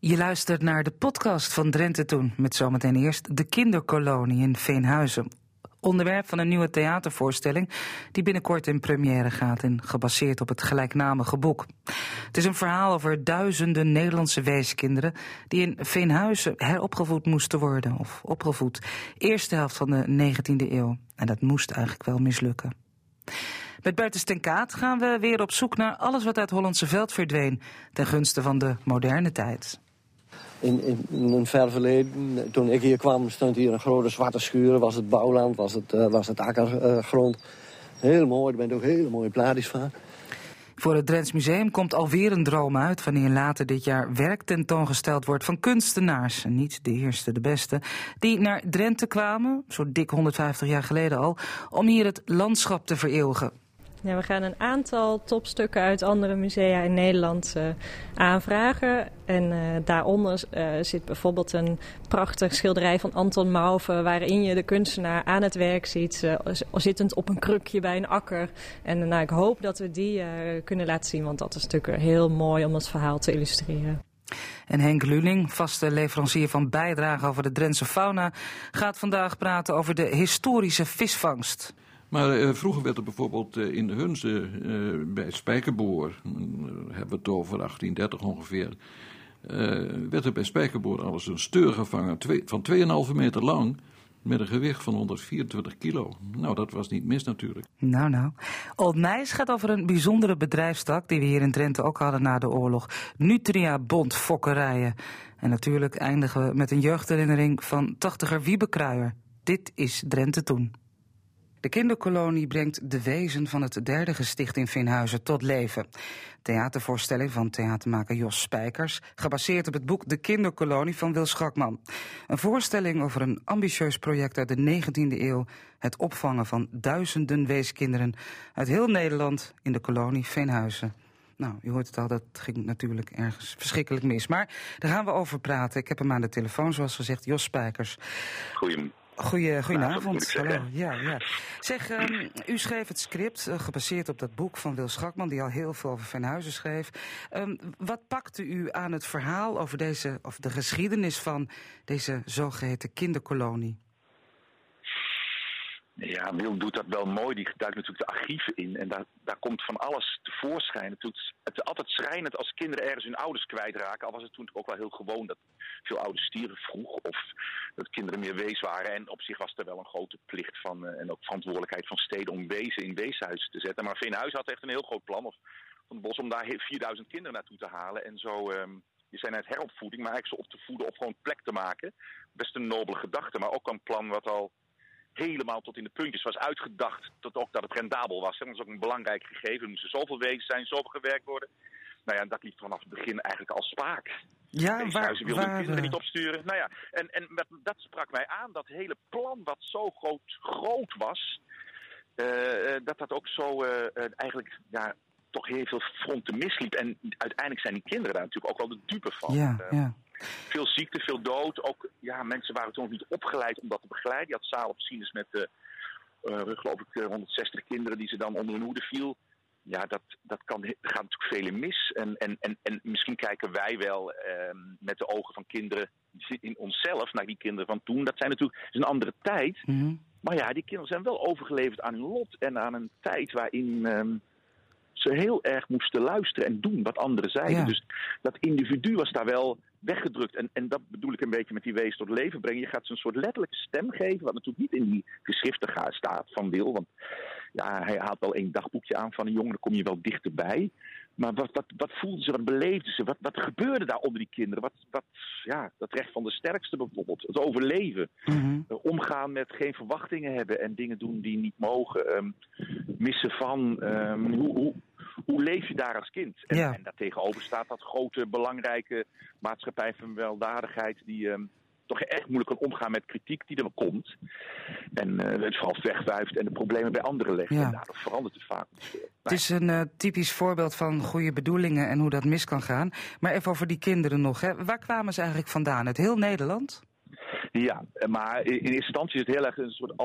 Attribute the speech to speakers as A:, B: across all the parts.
A: Je luistert naar de podcast van Drenthe Toen, met zometeen eerst de kinderkolonie in Veenhuizen. Onderwerp van een nieuwe theatervoorstelling die binnenkort in première gaat en gebaseerd op het gelijknamige boek. Het is een verhaal over duizenden Nederlandse weeskinderen die in Veenhuizen heropgevoed moesten worden of opgevoed. Eerste helft van de 19e eeuw. En dat moest eigenlijk wel mislukken. Met Bertus ten Kaat gaan we weer op zoek naar alles wat uit Hollandse veld verdween ten gunste van de moderne tijd.
B: In, in, een ver verleden, toen ik hier kwam, stond hier een grote zwarte schuur. Was het bouwland, was het, uh, was het akkergrond. Heel mooi, er bent ook hele mooie plaatjes van.
A: Voor het Drents Museum komt alweer een droom uit... wanneer later dit jaar werk tentoongesteld wordt van kunstenaars... niet de eerste, de beste... die naar Drenthe kwamen, zo dik 150 jaar geleden al... om hier het landschap te vereeuwigen.
C: Ja, we gaan een aantal topstukken uit andere musea in Nederland uh, aanvragen. En uh, daaronder uh, zit bijvoorbeeld een prachtig schilderij van Anton Mauve... waarin je de kunstenaar aan het werk ziet, zittend op een krukje bij een akker. En nou, ik hoop dat we die kunnen laten zien, want dat is natuurlijk heel mooi om het verhaal te illustreren.
A: En Henk Luling, vaste leverancier van bijdragen over de Drentse fauna... gaat vandaag praten over de historische visvangst.
D: Maar uh, vroeger werd er bijvoorbeeld uh, in Hunze, uh, bij Spijkerboor, hebben we het over 1830 ongeveer, werd er bij Spijkerboor alles een steur gevangen twee, van 2,5 meter lang met een gewicht van 124 kilo. Nou, dat was niet mis natuurlijk.
A: Nou, nou. Old Nijs gaat over een bijzondere bedrijfstak die we hier in Drenthe ook hadden na de oorlog. Nutria Bond Fokkerijen. En natuurlijk eindigen we met een jeugdherinnering van tachtiger Wiebe Kruijer. Dit is Drenthe toen. De kinderkolonie brengt de wezen van het derde gesticht in Veenhuizen tot leven. Theatervoorstelling van theatermaker Jos Spijkers, gebaseerd op het boek De Kinderkolonie van Wil Schakman. Een voorstelling over een ambitieus project uit de 19e eeuw, het opvangen van duizenden weeskinderen uit heel Nederland in de kolonie Veenhuizen. Nou, u hoort het al, dat ging natuurlijk ergens verschrikkelijk mis. Maar daar gaan we over praten. Ik heb hem aan de telefoon, zoals gezegd, Jos Spijkers.
E: Goedemorgen.
A: Goeie, goedenavond. Hallo. Ja, ja. Zeg, um, u schreef het script uh, gebaseerd op dat boek van Wil Schakman, die al heel veel over Venhuizen schreef. Um, wat pakte u aan het verhaal over deze, of de geschiedenis van deze zogeheten kinderkolonie?
E: Ja, Wil doet dat wel mooi. Die duikt natuurlijk de archieven in. En daar, daar komt van alles tevoorschijn. Het, het is altijd schrijnend als kinderen ergens hun ouders kwijtraken. Al was het toen ook wel heel gewoon dat veel ouders stieren vroeg. Of dat kinderen meer wees waren. En op zich was er wel een grote plicht van, uh, en ook verantwoordelijkheid van steden om wezen in weeshuizen te zetten. Maar Veenhuis had echt een heel groot plan of, van het bos om daar 4000 kinderen naartoe te halen. En zo... Um, je zijn uit heropvoeding, maar eigenlijk ze op te voeden of gewoon plek te maken. Best een nobele gedachte, maar ook een plan wat al helemaal tot in de puntjes was uitgedacht. Tot ook dat het rendabel was. Dat is ook een belangrijk gegeven. Er moesten zoveel wezens zijn, zoveel gewerkt worden. Nou ja, dat liep vanaf het begin eigenlijk al spaak.
A: Ja, Deze waar,
E: wilden
A: waar,
E: kinderen niet opsturen. Nou ja, en, en dat, dat sprak mij aan. Dat hele plan wat zo groot, groot was... Uh, dat dat ook zo uh, eigenlijk ja, toch heel veel fronten misliep. En uiteindelijk zijn die kinderen daar natuurlijk ook wel de dupe van.
A: Ja, ja.
E: Veel ziekte, veel dood. Ook ja, mensen waren toen nog niet opgeleid om dat te begeleiden. Je had zalen op Sinus met, uh, uh, geloof ik, 160 kinderen die ze dan onder hun hoede viel. Ja, dat, dat kan, er gaat natuurlijk vele mis. En, en, en, en misschien kijken wij wel uh, met de ogen van kinderen in onszelf naar die kinderen van toen. Dat zijn natuurlijk is een andere tijd.
A: Mm -hmm.
E: Maar ja, die kinderen zijn wel overgeleverd aan hun lot en aan een tijd waarin um, ze heel erg moesten luisteren en doen wat anderen zeiden.
A: Ja.
E: Dus dat individu was daar wel weggedrukt. En, en dat bedoel ik een beetje met die wees tot leven brengen. Je gaat ze een soort letterlijke stem geven, wat natuurlijk niet in die geschriften staat van Wil. Want ja, hij haalt wel één dagboekje aan van een jongen, dan kom je wel dichterbij. Maar wat, wat, wat voelden ze, wat beleefden ze, wat, wat gebeurde daar onder die kinderen? Wat, wat, ja, dat recht van de sterkste bijvoorbeeld, het overleven.
A: Mm -hmm.
E: uh, omgaan met geen verwachtingen hebben en dingen doen die niet mogen. Um, missen van, um, hoe, hoe, hoe leef je daar als kind? En,
A: ja.
E: en daartegenover staat dat grote, belangrijke maatschappij van weldadigheid die um, toch echt moeilijk kan omgaan met kritiek die er komt. En uh, het vooral wegwuift en de problemen bij anderen legt.
A: Ja.
E: En daardoor verandert het vaak.
A: Het is een uh, typisch voorbeeld van goede bedoelingen en hoe dat mis kan gaan. Maar even over die kinderen nog. Hè. Waar kwamen ze eigenlijk vandaan? Uit heel Nederland?
E: Ja, maar in eerste instantie is het heel erg een soort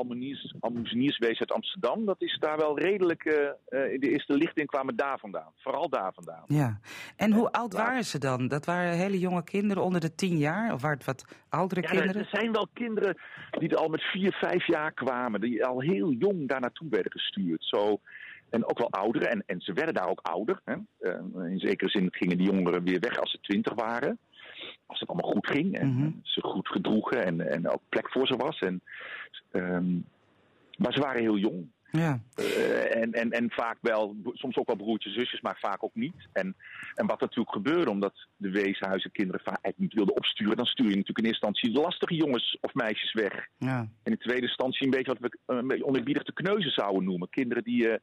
E: almoenierswezen uit Amsterdam. Dat is daar wel redelijk, uh, in de eerste lichting kwamen daar vandaan. Vooral daar vandaan.
A: Ja, en hoe oud waren ze dan? Dat waren hele jonge kinderen onder de tien jaar? Of waren het wat oudere
E: ja,
A: kinderen?
E: Er zijn wel kinderen die er al met vier, vijf jaar kwamen. Die al heel jong daar naartoe werden gestuurd. Zo... En ook wel ouderen. En, en ze werden daar ook ouder. Hè. in zekere zin gingen die jongeren weer weg als ze twintig waren als het allemaal goed ging en mhm. ze goed gedroegen en, en ook plek voor ze was. En, um, maar ze waren heel jong.
A: Ja.
E: Uh, en, en, en vaak wel, soms ook wel broertjes, zusjes, maar vaak ook niet. En, en wat natuurlijk gebeurde, omdat de weeshuizen kinderen vaak eigenlijk niet wilden opsturen, dan stuur je natuurlijk in eerste instantie lastige jongens of meisjes weg.
A: Ja.
E: En in tweede instantie een beetje wat we een beetje oneerbiedig de kneuzen zouden noemen. Kinderen die uh,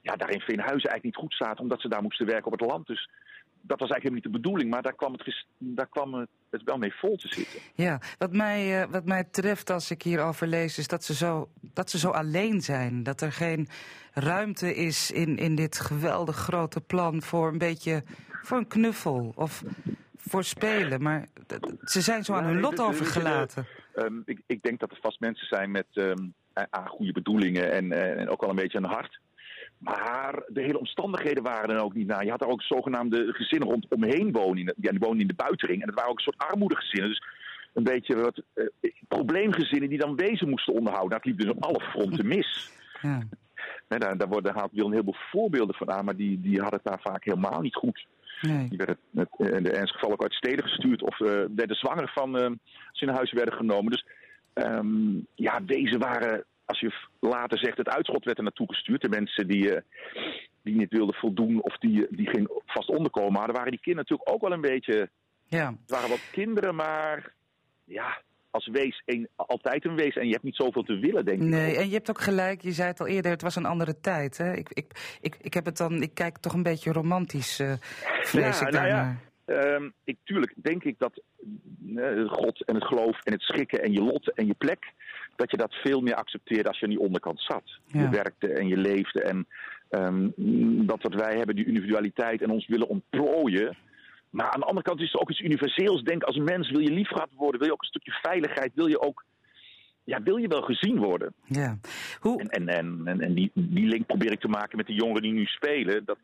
E: ja, daar in Veenhuizen eigenlijk niet goed zaten, omdat ze daar moesten werken op het land. Dus dat was eigenlijk niet de bedoeling, maar daar kwam het, daar kwam het wel mee vol te zitten.
A: Ja, wat mij, uh, wat mij treft als ik hierover lees, is dat ze, zo, dat ze zo alleen zijn. Dat er geen ruimte is in, in dit geweldig grote plan voor een beetje voor een knuffel of voor spelen. Maar ze zijn zo aan hun lot overgelaten.
E: Um, ik, ik denk dat er vast mensen zijn met um, goede bedoelingen en, en ook wel een beetje een hart. Maar de hele omstandigheden waren er ook niet naar. Je had er ook zogenaamde gezinnen rondomheen wonen. Ja, die woonden in de buitenring. En het waren ook een soort armoedegezinnen. Dus een beetje wat uh, probleemgezinnen die dan wezen moesten onderhouden. Dat liep dus op alle fronten mis.
A: Ja.
E: Nee, daar, daar, worden, haalt Wil een heleboel voorbeelden van aan, maar die, die hadden het daar vaak helemaal niet goed.
A: Nee.
E: Die werden met, in de ernstige geval ook uit steden gestuurd of uh, werden zwanger van uh, als ze in huis werden genomen. Dus um, ja, deze waren als je later zegt, het uitschot werd er naartoe gestuurd. De mensen die, uh, die niet wilden voldoen of die, die geen vast onderkomen hadden, waren die kinderen natuurlijk ook wel een beetje.
A: Ja.
E: Het waren wat kinderen, maar ja, als wees een, altijd een wees en je hebt niet zoveel te willen, denk ik.
A: Nee, en je hebt ook gelijk, je zei het al eerder, het was een andere tijd. Hè? Ik, ik, ik, ik heb het dan, ik kijk toch een beetje romantisch, uh, vrees
E: ja,
A: ik
E: nou. Ja. Um, ik, tuurlijk denk ik dat uh, God en het geloof en het schikken en je lot en je plek, dat je dat veel meer accepteerde als je aan die onderkant zat.
A: Ja.
E: Je werkte en je leefde en um, dat wat wij hebben, die individualiteit en ons willen ontplooien. Maar aan de andere kant is er ook iets universeels. Denk als mens, wil je liefgehad worden, wil je ook een stukje veiligheid, wil je ook ja, wil je wel gezien worden?
A: Ja. Hoe...
E: En, en, en, en, en die, die link probeer ik te maken met de jongeren die nu spelen. Dat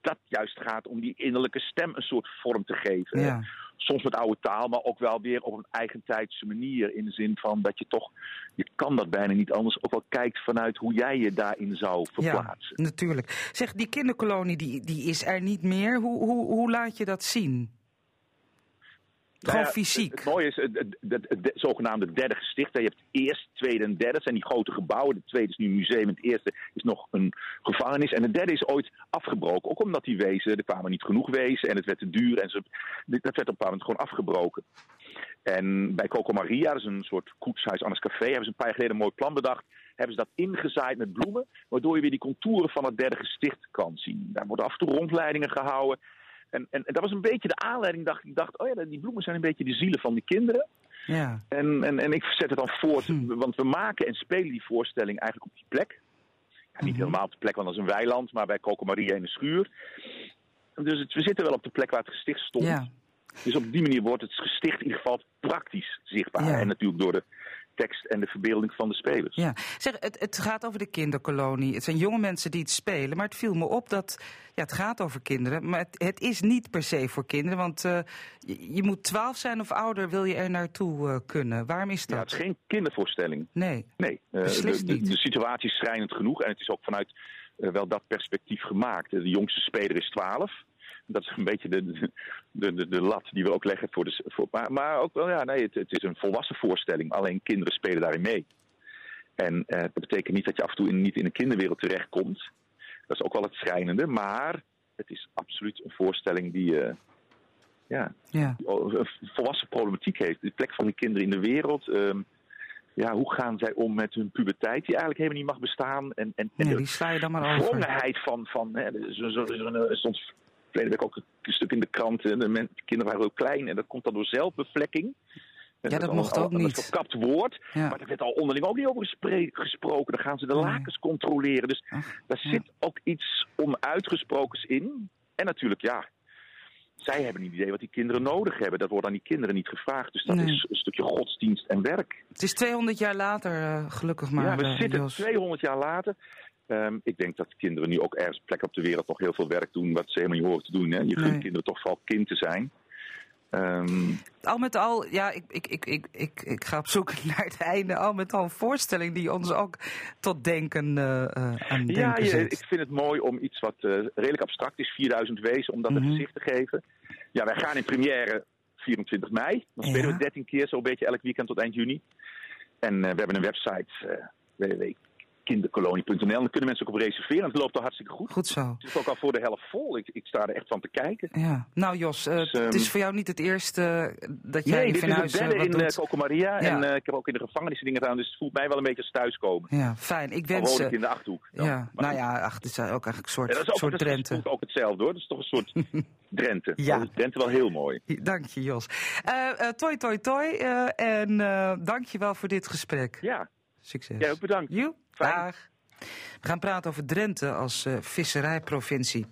E: dat juist gaat om die innerlijke stem een soort vorm te geven.
A: Ja.
E: Soms met oude taal, maar ook wel weer op een eigentijdse manier. In de zin van dat je toch, je kan dat bijna niet anders, ook wel kijkt vanuit hoe jij je daarin zou verplaatsen.
A: Ja, natuurlijk. Zeg, die kinderkolonie die, die is er niet meer. Hoe, hoe, hoe laat je dat zien? Gewoon
E: Nou ja,
A: fysiek.
E: Het, het mooie is het, het, de- zogenaamde derde gesticht. Je hebt eerst, tweede en derde. Dat zijn die grote gebouwen. Het tweede is nu een museum. Het eerste is nog een gevangenis. En het derde is ooit afgebroken. Ook omdat die wezen, er kwamen niet genoeg wezen. En het werd te duur. En ze, dat werd op een bepaald moment gewoon afgebroken. En bij Coco Maria, dat is een soort koetshuis Annes Café, hebben ze een paar jaar geleden een mooi plan bedacht. Hebben ze dat ingezaaid met bloemen, waardoor je weer die contouren van het derde gesticht kan zien. Daar worden af en toe rondleidingen gehouden. En, en, en dat was een beetje de aanleiding. Dacht, ik dacht, oh ja, die bloemen zijn een beetje de zielen van die kinderen.
A: Ja.
E: En, en, en ik zet het dan voort,
A: Hm.
E: want we maken en spelen die voorstelling eigenlijk op die plek. Ja, niet
A: Mhm.
E: helemaal op de plek, want dat is een weiland, maar bij Coco Maria in de schuur. Dus het, we zitten wel op de plek waar het gesticht stond.
A: Ja.
E: Dus op die manier wordt het gesticht in ieder geval praktisch zichtbaar.
A: Ja.
E: En natuurlijk door de tekst en de verbeelding van de spelers.
A: Ja, zeg, het, het gaat over de kinderkolonie. Het zijn jonge mensen die het spelen, maar het viel me op dat ja, het gaat over kinderen, maar het, het is niet per se voor kinderen, want eh, je, je moet twaalf zijn of ouder wil je er naartoe eh, kunnen. Waarom is
E: Ja,
A: dat?
E: het is geen kindervoorstelling.
A: Nee.
E: Nee, eh, de, de,
A: niet.
E: de situatie is schrijnend genoeg. En het is ook vanuit wel dat perspectief gemaakt. De jongste speler is 12. Dat is een beetje de, de, de, de lat die we ook leggen voor de. Voor, maar, maar ook wel, ja, nee, het, het is een volwassen voorstelling. Alleen kinderen spelen daarin mee. En eh, dat betekent niet dat je af en toe in, niet in een kinderwereld terechtkomt. Dat is ook wel het schrijnende. Maar het is absoluut een voorstelling die. eh, ja,
A: Ja.
E: een volwassen problematiek heeft. De plek van die kinderen in de wereld. ehm, ja, hoe gaan zij om met hun puberteit, die eigenlijk helemaal niet mag bestaan? En, en, en
A: Nee,
E: de
A: die sla je dan maar over.
E: wrongenheid van. van hè, zo, zo, zo, stond verleden week ook een stuk in de krant. De, men- de kinderen waren heel klein en dat komt dan door zelfbevlekking. En
A: dat
E: al-
A: mocht
E: al-
A: ook
E: een
A: niet.
E: verkapt woord.
A: Ja.
E: Maar daar werd al onderling ook niet over gesproken. Dan gaan ze de
A: Nee.
E: lakens controleren. Dus
A: Ach,
E: daar
A: ja.
E: zit ook iets onuitgesprokens in. En natuurlijk, ja, zij hebben een idee wat die kinderen nodig hebben. Dat wordt aan die kinderen niet gevraagd. Dus dat
A: Nee.
E: is een stukje godsdienst en werk.
A: Het is 200 jaar later, eh, gelukkig maar.
E: ja, we
A: eh,
E: zitten
A: Jos.
E: 200 jaar later. Ehm, ik denk dat kinderen nu ook ergens plek op de wereld nog heel veel werk doen wat ze helemaal niet horen te doen. Hè? Je
A: Nee.
E: kinderen toch vooral kind te zijn. Ehm,
A: Al met al, ja, ik, ik, ik, ik, ik, ik ga op zoek naar het einde. Al met al een voorstelling die ons ook tot denken eh, aan denken
E: ja,
A: zet.
E: ik vind het mooi om iets wat eh, redelijk abstract is, 4000 wezen, om dat
A: Mhm.
E: een gezicht te geven. Ja, wij gaan in première 24 mei. Dan
A: Ja.
E: spelen we 13 keer, zo'n beetje elk weekend tot eind juni. En we hebben een website, uh, www.kinderkolonie.nl. Daar kunnen mensen ook op reserveren. Het loopt al hartstikke goed.
A: Goed zo.
E: Het is ook al voor de helft vol. Ik, ik sta er echt van te kijken.
A: Ja. Nou Jos, eh,
E: Dus,
A: het
E: ehm,
A: is voor jou niet het eerste eh, dat jij
E: nee,
A: in
E: dit is
A: Venhuis
E: het
A: eh, wat
E: in uh. Coco Maria.
A: Ja.
E: En uh, ik heb ook in de gevangenis dingen gedaan. Dus het voelt mij wel een beetje als thuiskomen.
A: Ja, fijn. Ik wens...
E: woon ik
A: eh,
E: in de Achterhoek. dan.
A: ja,
E: Maar
A: nou ja, ach, het is ook eigenlijk een soort,
E: Ja, dat is ook, dat is-
A: Drenthe.
E: voelt ook hetzelfde hoor. Dat is toch een soort Drenthe.
A: Ja.
E: Dat is Drenthe wel heel mooi.
A: Dank je Jos. Eh, toi toi toi en dank je wel voor dit gesprek.
E: Ja,
A: Succes.
E: jij ook bedankt.
A: Dag. We gaan praten over Drenthe als eh, visserijprovincie.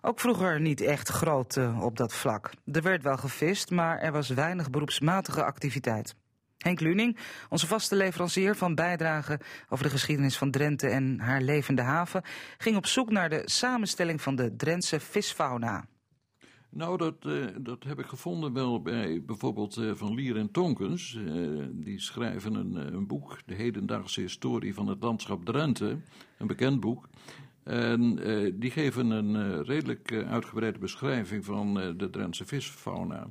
A: Ook vroeger niet echt groot eh, op dat vlak. Er werd wel gevist, maar er was weinig beroepsmatige activiteit. Henk Luning, onze vaste leverancier van bijdragen over de geschiedenis van Drenthe en haar levende haven, ging op zoek naar de samenstelling van de Drentse visfauna.
D: Nou, dat, eh, dat heb ik gevonden wel bij bijvoorbeeld eh, Van Lier en Tonkens. Eh, die schrijven een, een boek, De Hedendaagse Historie van het Landschap Drenthe. Een bekend boek. En die geven een redelijk uitgebreide beschrijving van de Drentse visfauna.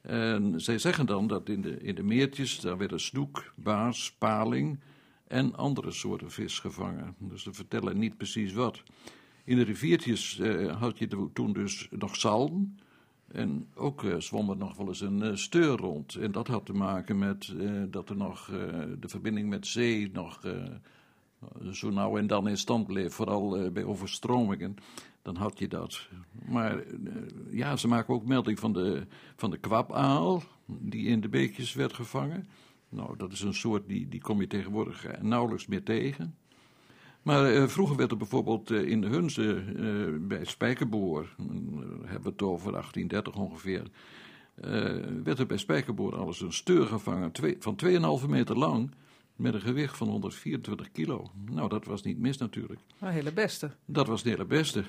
D: En zij zeggen dan dat in de, in de meertjes, daar werden snoek, baars, paling en andere soorten vis gevangen. Dus ze vertellen niet precies wat. In de riviertjes eh, had je toen dus nog zalm. En ook eh, zwom er nog wel eens een eh, steur rond. En dat had te maken met dat er nog de verbinding met zee nog zo nou en dan in stand bleef. Vooral bij overstromingen. Dan had je dat. Maar ja, ze maken ook melding van de, van de kwabaal. Die in de beekjes werd gevangen. Nou, dat is een soort die, die kom je tegenwoordig nauwelijks meer tegen. Maar eh, vroeger werd er bijvoorbeeld eh, in de Hunze eh, bij Spijkerboor, hebben we het over 1830 ongeveer, werd er bij Spijkerboor alles een steur gevangen twee, van 2,5 meter lang met een gewicht van 124 kilo. Nou, dat was niet mis natuurlijk.
F: Een hele beste.
D: Dat was de hele beste.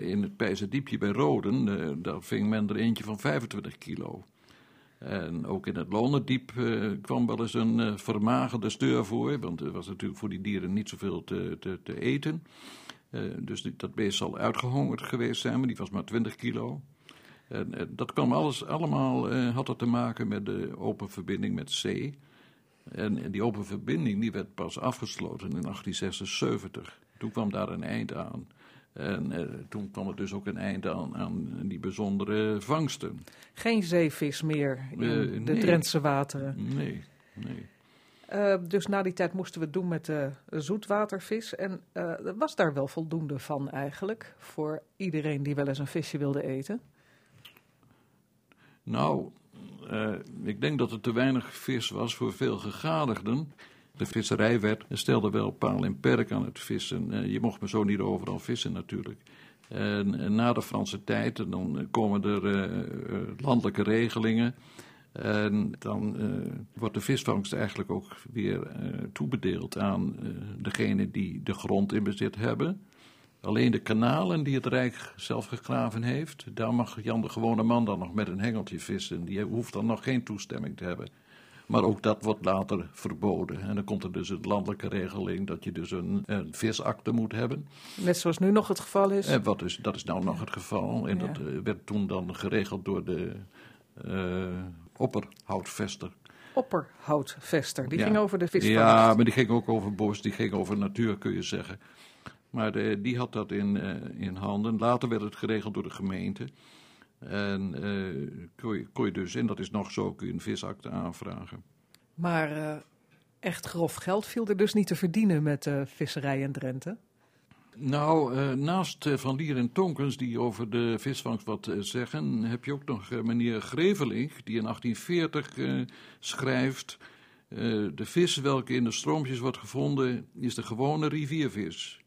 D: In het Pijzerdiepje bij Roden, daar ving men er eentje van 25 kilo. En ook in het Lonendiep eh, kwam wel eens een eh, vermagerde steur voor, want er was natuurlijk voor die dieren niet zoveel te, te, te eten. Eh, dus dat beest zal uitgehongerd geweest zijn, maar die was maar 20 kilo. En dat kwam alles, allemaal, had dat te maken met de open verbinding met zee. En, en die open verbinding die werd pas afgesloten in 1876. Toen kwam daar een eind aan. En eh, toen kwam er dus ook een eind aan, aan die bijzondere vangsten.
F: Geen zeevis meer in
D: Eh,
F: de
D: nee.
F: Drentse wateren.
D: Nee, nee.
F: Eh, dus na die tijd moesten we het doen met de zoetwatervis. En was daar wel voldoende van eigenlijk voor iedereen die wel eens een visje wilde eten?
D: Nou, ik denk dat er te weinig vis was voor veel gegadigden. De visserijwet stelde wel paal en perk aan het vissen. Eh, je mocht maar zo niet overal vissen natuurlijk. En, na de Franse tijd, dan komen er eh, eh, landelijke regelingen. En dan wordt de visvangst eigenlijk ook weer toebedeeld aan eh degene die de grond in bezit hebben. Alleen de kanalen die het Rijk zelf gegraven heeft, daar mag Jan de gewone man dan nog met een hengeltje vissen. Die hoeft dan nog geen toestemming te hebben. Maar ook dat wordt later verboden. En dan komt er dus een landelijke regeling dat je dus een, een visakte moet hebben.
F: Net zoals nu nog het geval is.
D: En wat is, dat is nou nog het geval. En
F: Ja.
D: dat eh, werd toen dan geregeld door de eh opperhoutvester.
F: Opperhoutvester, die
D: Ja.
F: ging over de visvangst.
D: Ja, maar die ging ook over bos, die ging over natuur, kun je zeggen. Maar eh, die had dat in, in handen. Later werd het geregeld door de gemeente. En eh, kon, je, kon je dus, en dat is nog zo, kun je een visakte aanvragen.
F: Maar eh, echt grof geld viel er dus niet te verdienen met eh, visserij in Drenthe.
D: Nou, naast Van Lier en Tonkens, die over de visvangst wat zeggen, heb je ook nog meneer Greveling, die in 1840 eh, schrijft... de vis welke in de stroompjes wordt gevonden, is de gewone riviervis.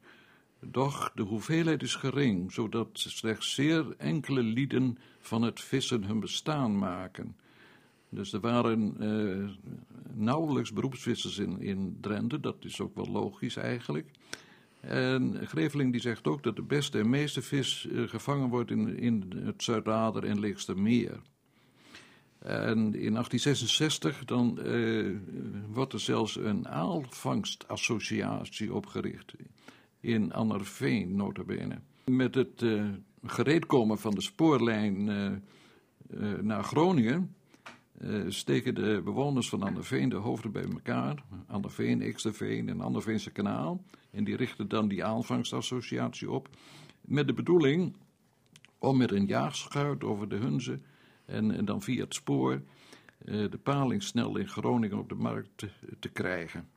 D: Doch de hoeveelheid is gering, zodat slechts zeer enkele lieden van het vissen hun bestaan maken. Dus er waren uh, nauwelijks beroepsvissers in, in Drenthe, dat is ook wel logisch eigenlijk. En Greveling die zegt ook dat de beste en meeste vis uh, gevangen wordt in, in het Zuidader en Leegstermeer. En in 1866 dan, uh, wordt er zelfs een aalvangstassociatie opgericht in Annerveen, notabene. Met het uh, gereedkomen van de spoorlijn uh, naar Groningen steken de bewoners van Anderveen de hoofden bij elkaar. Anderveen, Xterveen en Anderveense kanaal. En die richten dan die aanvangsassociatie op. Met de bedoeling om met een jaagschuit over de Hunze en, dan via het spoor de paling snel in Groningen op de markt te krijgen.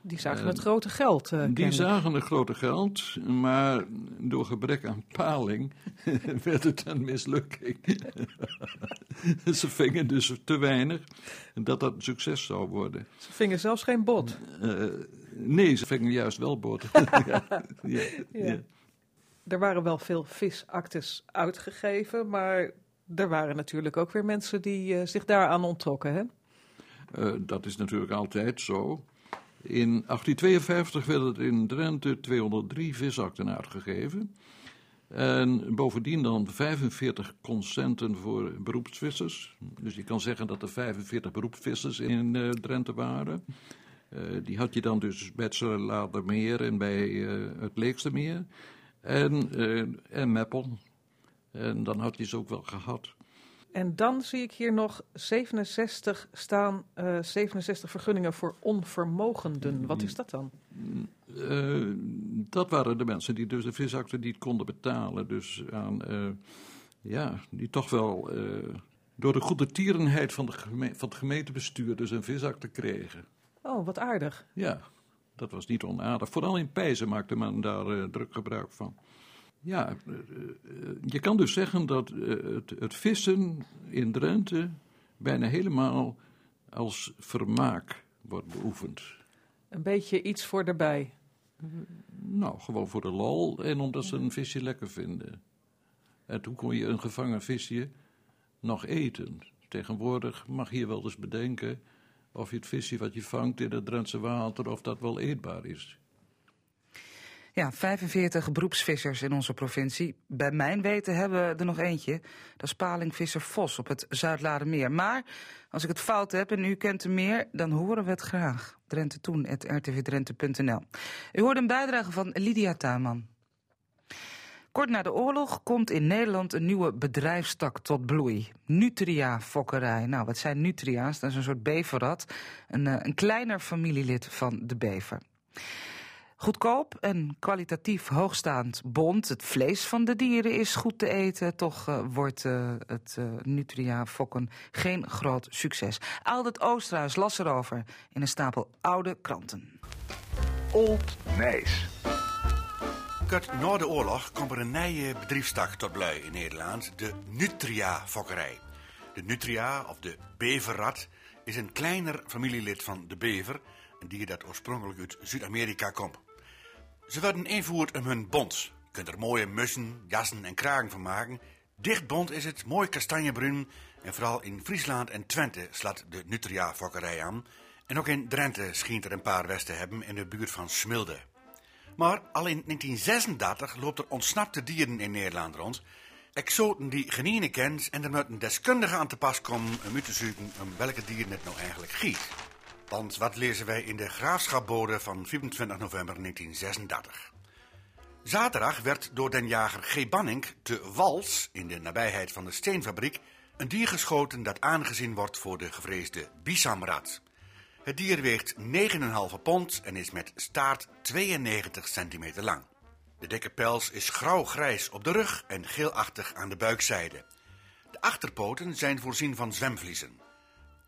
F: Die zagen het grote geld. Uh,
D: die zagen het grote geld, maar door gebrek aan paling werd het een mislukking. ze vingen dus te weinig dat dat een succes zou worden.
F: Ze vingen zelfs geen bot.
D: Uh, nee, ze vingen juist wel bot. ja, ja, ja.
F: Er waren wel veel visactes uitgegeven, maar er waren natuurlijk ook weer mensen die uh, zich daaraan onttrokken. Hè?
D: dat is natuurlijk altijd zo. In 1852 werden er in Drenthe 203 visakten uitgegeven. En bovendien dan 45 consenten voor beroepsvissers. Dus je kan zeggen dat er 45 beroepsvissers in uh, Drenthe waren. Uh, die had je dan dus bij het en bij uh, het Leekstermeer. En, en Meppel. En dan had je ze ook wel gehad.
F: En dan zie ik hier nog 67 staan, uh, 67 vergunningen voor onvermogenden. Wat is dat dan?
D: Uh, dat waren de mensen die dus de visakte niet konden betalen. Dus aan, uh, ja, die toch wel door de goede tierenheid van, de geme van het gemeentebestuur dus een visakte kregen.
F: Oh, wat aardig.
D: Ja, dat was niet onaardig. Vooral in Pijzen maakte men daar druk gebruik van. Ja, eh, eh, je kan dus zeggen dat eh, het, het vissen in Drenthe bijna helemaal als vermaak wordt beoefend.
F: Een beetje iets voor erbij.
D: Nou, gewoon voor de lol en omdat ze een visje lekker vinden. En toen kon je een gevangen visje nog eten. Tegenwoordig mag je wel eens bedenken of je het visje wat je vangt in het Drentse water, of dat wel eetbaar is.
A: Ja, 45 beroepsvissers in onze provincie. Bij mijn weten hebben we er nog eentje. Dat is palingvisser Vos op het Zuidladermeer. Maar als ik het fout heb en u kent hem meer, dan horen we het graag. Drenthe Toen. U hoort een bijdrage van Lydia Tuinman. Kort na de oorlog komt in Nederland een nieuwe bedrijfstak tot bloei. Nutria Fokkerij. Nou, wat zijn nutria's? Dat is een soort beverrat. Een, eh, een kleiner familielid van de bever. Goedkoop en kwalitatief hoogstaand bond. Het vlees van de dieren is goed te eten. Toch uh, wordt uh, het uh, Nutria Fokken geen groot succes. Aldert Oosterhuis las erover in een stapel oude kranten.
G: Old Nijs. Kort na de oorlog komt er een nieuwe bedrijfstak tot blij in Nederland. De Nutria-fokkerij. De Nutria, of de beverrat, is een kleiner familielid van de bever. Een dier dat oorspronkelijk uit Zuid-Amerika komt. Ze werden invoerd om hun bont. Je kunt er mooie mussen, jassen en kragen van maken. Dicht bont is het, mooi kastanjebruin. En vooral in Friesland en Twente slaat de Nutria-fokkerij aan. En ook in Drenthe schijnt er een paar westen te hebben in de buurt van Smilde. Maar al in 1936 loopt er ontsnapte dieren in Nederland rond. Exoten die geen kent en er met een deskundige aan te pas komen om uit te zoeken om welke dieren het nou eigenlijk giet. Want wat lezen wij in de graafschapbode van 24 november 1936? Zaterdag werd door den jager G. Banning te Wals, in de nabijheid van de steenfabriek, een dier geschoten dat aangezien wordt voor de gevreesde bisamrat. Het dier weegt 9,5 pond en is met staart 92 centimeter lang. De dikke pels is grauw-grijs op de rug en geelachtig aan de buikzijde. De achterpoten zijn voorzien van zwemvliezen.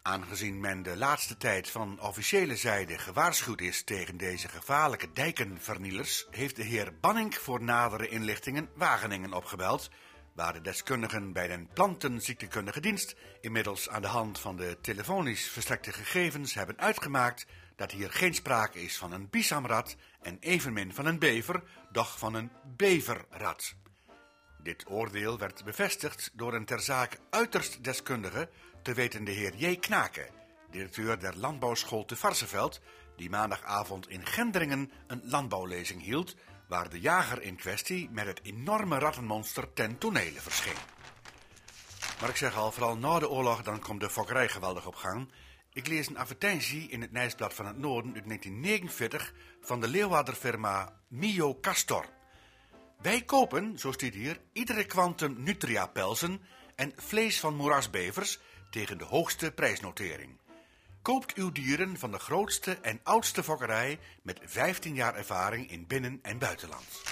G: Aangezien men de laatste tijd van officiële zijde gewaarschuwd is tegen deze gevaarlijke dijkenvernielers, heeft de heer Banning voor nadere inlichtingen Wageningen opgebeld, waar de deskundigen bij de plantenziektekundige dienst inmiddels aan de hand van de telefonisch verstrekte gegevens hebben uitgemaakt dat hier geen sprake is van een bisamrat en evenmin van een bever, doch van een beverrat. Dit oordeel werd bevestigd door een ter zake uiterst deskundige, te weten de heer J. Knaken, directeur der landbouwschool te Varsenveld, die maandagavond in Gendringen een landbouwlezing hield, waar de jager in kwestie met het enorme rattenmonster ten tonele verscheen. Maar ik zeg al, vooral na de oorlog dan komt de fokkerij geweldig op gang. Ik lees een advertentie in het Nijsblad van het Noorden uit 1949 van de Leeuwarderfirma Mio Castor. Wij kopen, zo staat hier, iedere kwantum nutria-pelzen en vlees van moerasbevers tegen de hoogste prijsnotering. Koopt uw dieren van de grootste en oudste fokkerij met 15 jaar ervaring in binnen- en buitenland.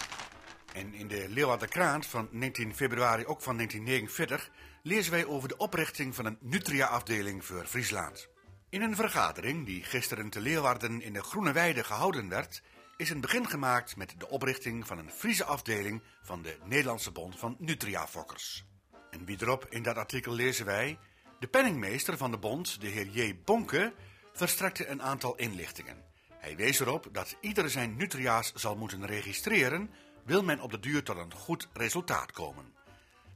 G: En in de Leeuwarder Krant van 19 februari, ook van 1949, lezen wij over de oprichting van een Nutria-afdeling voor Friesland. In een vergadering die gisteren te Leeuwarden in de Groene Weide gehouden werd, is een begin gemaakt met de oprichting van een Friese afdeling van de Nederlandse Bond van Nutria-fokkers. En wie erop in dat artikel lezen wij... De penningmeester van de bond, de heer J. Bonke, verstrekte een aantal inlichtingen. Hij wees erop dat ieder zijn nutria's zal moeten registreren, wil men op de duur tot een goed resultaat komen.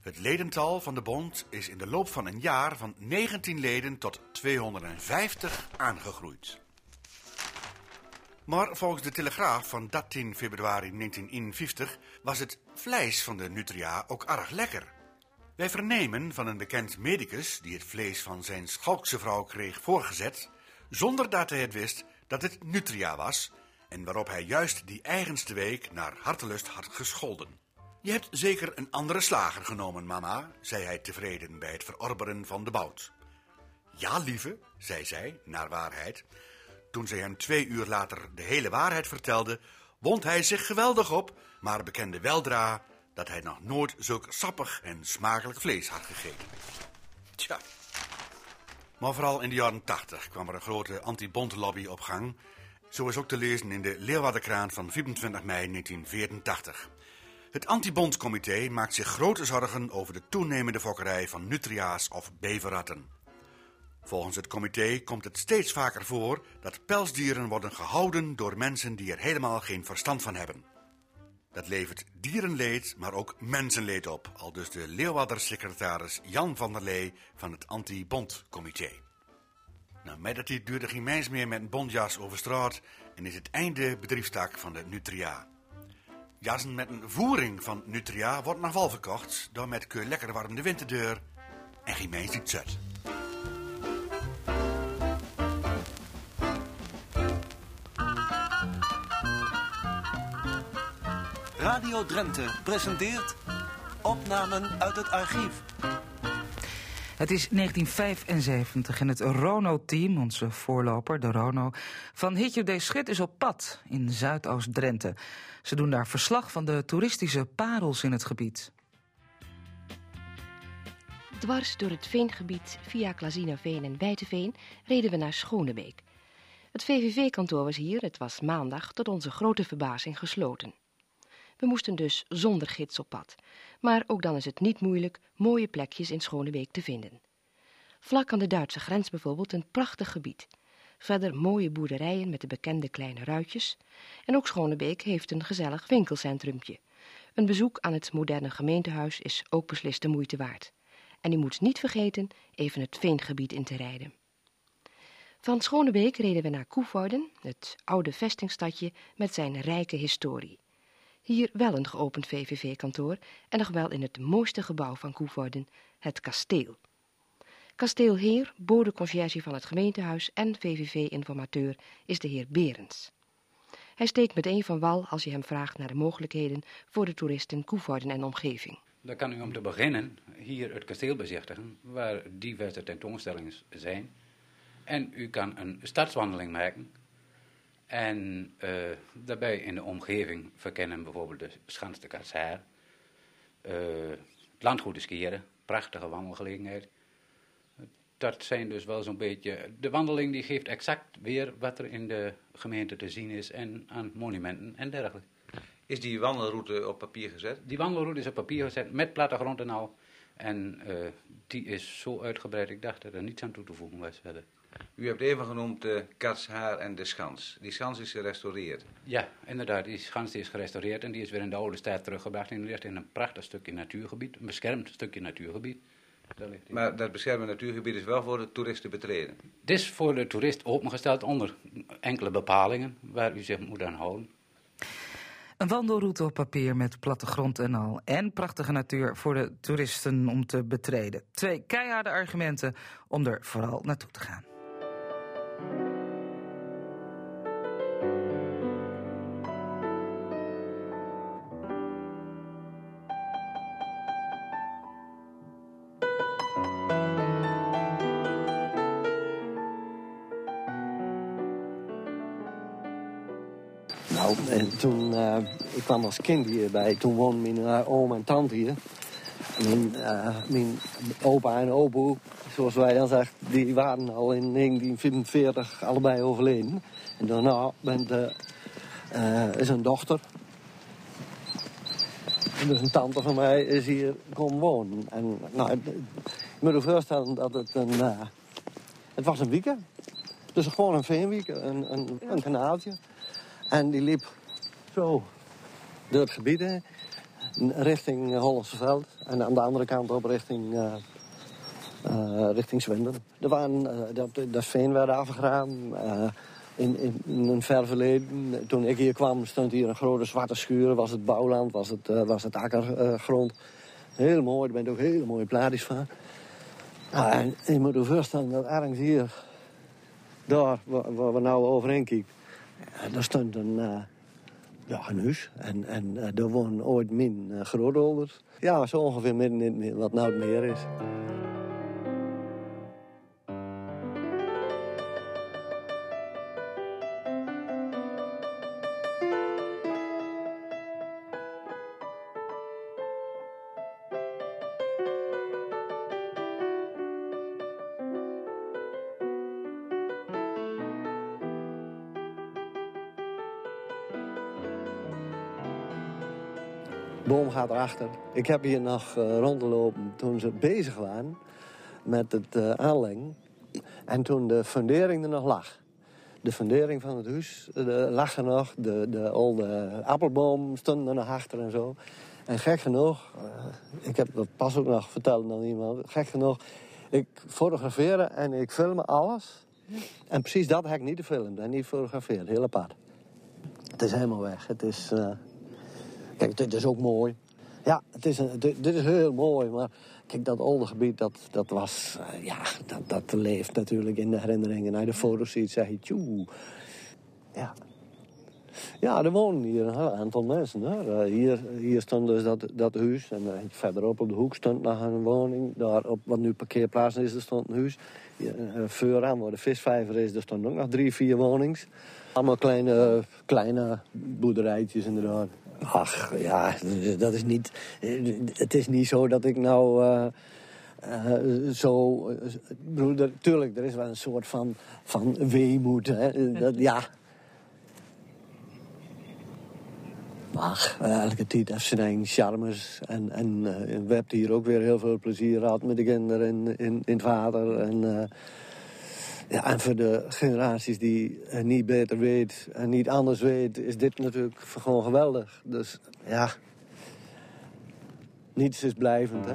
G: Het ledental van de bond is in de loop van een jaar van 19 leden tot 250 aangegroeid. Maar volgens de Telegraaf van 13 februari 1951 was het vlees van de nutria ook erg lekker. Wij vernemen van een bekend medicus die het vlees van zijn schalkse vrouw kreeg voorgezet, zonder dat hij het wist dat het nutria was en waarop hij juist die eigenste week naar hartelust had gescholden. Je hebt zeker een andere slager genomen, mama, zei hij tevreden bij het verorberen van de bout. Ja, lieve, zei zij, naar waarheid. Toen zij hem twee uur later de hele waarheid vertelde, wond hij zich geweldig op, maar bekende weldra dat hij nog nooit zulk sappig en smakelijk vlees had gegeten. Tja. Maar vooral in de jaren tachtig kwam er een grote anti-bondlobby op gang. Zo is ook te lezen in de Leeuwardenkraan van 24 mei 1984. Het Antibondcomité maakt zich grote zorgen over de toenemende fokkerij van nutria's of beverratten. Volgens het comité komt het steeds vaker voor dat pelsdieren worden gehouden door mensen die er helemaal geen verstand van hebben. Dat levert dierenleed, maar ook mensenleed op, al dus de Leeuwarder-secretaris Jan van der Lee van het Anti-Bondcomité. Nou, met dat die duurde geen mens meer met een bondjas over straat en is het einde bedrijfstak van de Nutria. Jassen met een voering van Nutria wordt nog wel verkocht, door met keur lekker warm de winterdeur en geen mens ziet zet.
H: Radio Drenthe presenteert opnamen uit het archief.
A: Het is 1975 en het Rono-team, onze voorloper, de Rono, van Hitje D. Schut is op pad in Zuidoost-Drenthe. Ze doen daar verslag van de toeristische parels in het gebied.
I: Dwars door het veengebied via Klazinaveen en Bijteveen reden we naar Schonebeek. Het VVV-kantoor was hier, het was maandag, tot onze grote verbazing gesloten. We moesten dus zonder gids op pad. Maar ook dan is het niet moeilijk mooie plekjes in Schonebeek te vinden. Vlak aan de Duitse grens bijvoorbeeld een prachtig gebied. Verder mooie boerderijen met de bekende kleine ruitjes. En ook Schonebeek heeft een gezellig winkelcentrumpje. Een bezoek aan het moderne gemeentehuis is ook beslist de moeite waard. En u moet niet vergeten even het veengebied in te rijden. Van Schonebeek reden we naar Koevoorden, het oude vestingstadje met zijn rijke historie. Hier wel een geopend VVV-kantoor en nog wel in het mooiste gebouw van Koevoorden, het kasteel. Kasteelheer, bodeconcierge van het gemeentehuis en VVV-informateur is de heer Berends. Hij steekt meteen van wal als je hem vraagt naar de mogelijkheden voor de toeristen Koevoorden en omgeving.
J: Dan kan u om te beginnen hier het kasteel bezichtigen, waar diverse tentoonstellingen zijn. En u kan een stadswandeling maken en uh, daarbij in de omgeving verkennen bijvoorbeeld de Schans de Katsaar, uh, het landgoed de Skieren, prachtige wandelgelegenheid. Dat zijn dus wel zo'n beetje. De wandeling die geeft exact weer wat er in de gemeente te zien is en aan monumenten en dergelijke.
K: Is die wandelroute op papier gezet?
J: Die wandelroute is op papier gezet met plattegrond en al. En uh, die is zo uitgebreid, ik dacht dat er niets aan toe te voegen was verder.
K: U hebt even genoemd de Katshaar en de Schans. Die Schans is gerestaureerd.
J: Ja, inderdaad. Die Schans die is gerestaureerd en die is weer in de oude stad teruggebracht. En ligt in een prachtig stukje natuurgebied, een beschermd stukje natuurgebied.
K: Maar dat beschermde natuurgebied is wel voor de toeristen betreden?
J: Het is voor de toerist opengesteld onder enkele bepalingen waar u zich moet aan houden.
A: Een wandelroute op papier met plattegrond en al. En prachtige natuur voor de toeristen om te betreden. Twee keiharde argumenten om er vooral naartoe te gaan.
B: Nou, en toen, uh, ik kwam als kind hierbij. Toen woonden mijn uh, oom en tante hier. Mijn, uh, mijn opa en opa, zoals wij dan zeggen, die waren al in 1945 allebei overleden. En daarna ben de, is een dochter. En dus een tante van mij is hier komen wonen. En nou, ik moet je voorstellen dat het een... het was een weekend. Dus gewoon een veenweekend, een, een, een kanaaltje. En die liep zo door het gebied heen, richting Hollandse Veld. En aan de andere kant op richting, uh, uh, richting Zwinderen. Er waren, dat, veen afgegraven. In, in, in, een ver verleden, toen ik hier kwam, stond hier een grote zwarte schuur. Was het bouwland, was het, was het akkergrond. Heel mooi, daar ben ik ook hele mooie plaatjes van. En je moet je voorstellen dat ergens hier, daar waar, we nou overheen kijken daar stond een, ja, een huis. En, en uh, daar woonden ooit min uh. Ja, zo ongeveer midden wat nou het meer is. Gaat erachter. Ik heb hier nog uh, rondgelopen toen ze bezig waren met het uh, aanleggen. En toen de fundering er nog lag. De fundering van het huis de, lag er nog. De, de oude appelboom stond er nog achter en zo. En gek genoeg, ik heb dat pas ook nog verteld aan iemand. Gek genoeg, ik fotografeer en ik film alles. En precies dat heb ik niet gefilmd en niet gefotografeerd. Heel apart. Het is helemaal weg. Het is... Kijk, dit is ook mooi. Ja, het is een, dit, is heel mooi, maar kijk, dat oude gebied, dat, dat was, uh, ja, dat, dat leeft natuurlijk in de herinneringen. Als je de foto's ziet, zeg je, tjoe. Ja. Ja, er wonen hier een aantal mensen. Uh, hier, hier stond dus dat, dat huis. En uh, verderop op de hoek stond nog een woning. Daar op wat nu parkeerplaats is, er stond een huis. Hier, vooraan waar de visvijver is, er stonden ook nog drie, vier wonings. Allemaal kleine, kleine boerderijtjes inderdaad. Ach, ja, dat is niet... Het is niet zo dat ik nou... Uh, uh, zo... Broer, tuurlijk, er is wel een soort van, van weemoed. Hè? Ja. Ach, elke tijd charmes. En, en uh, we hebben hier ook weer heel veel plezier gehad met de kinderen in, in, in het. En, ja, en voor de generaties die het niet beter weet en niet anders weet, is dit natuurlijk gewoon geweldig. Dus ja, niets is blijvend, hè.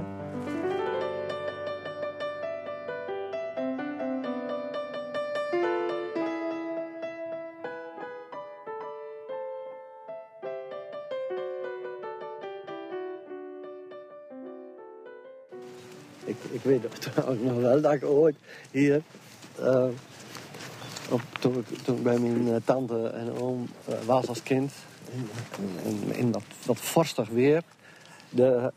B: Ik, ik weet trouwens nog wel dat ik ooit hier uh, op, toen, ik bij mijn uh, tante en oom uh, was als kind, in, in, in dat, dat vorstig weer, de,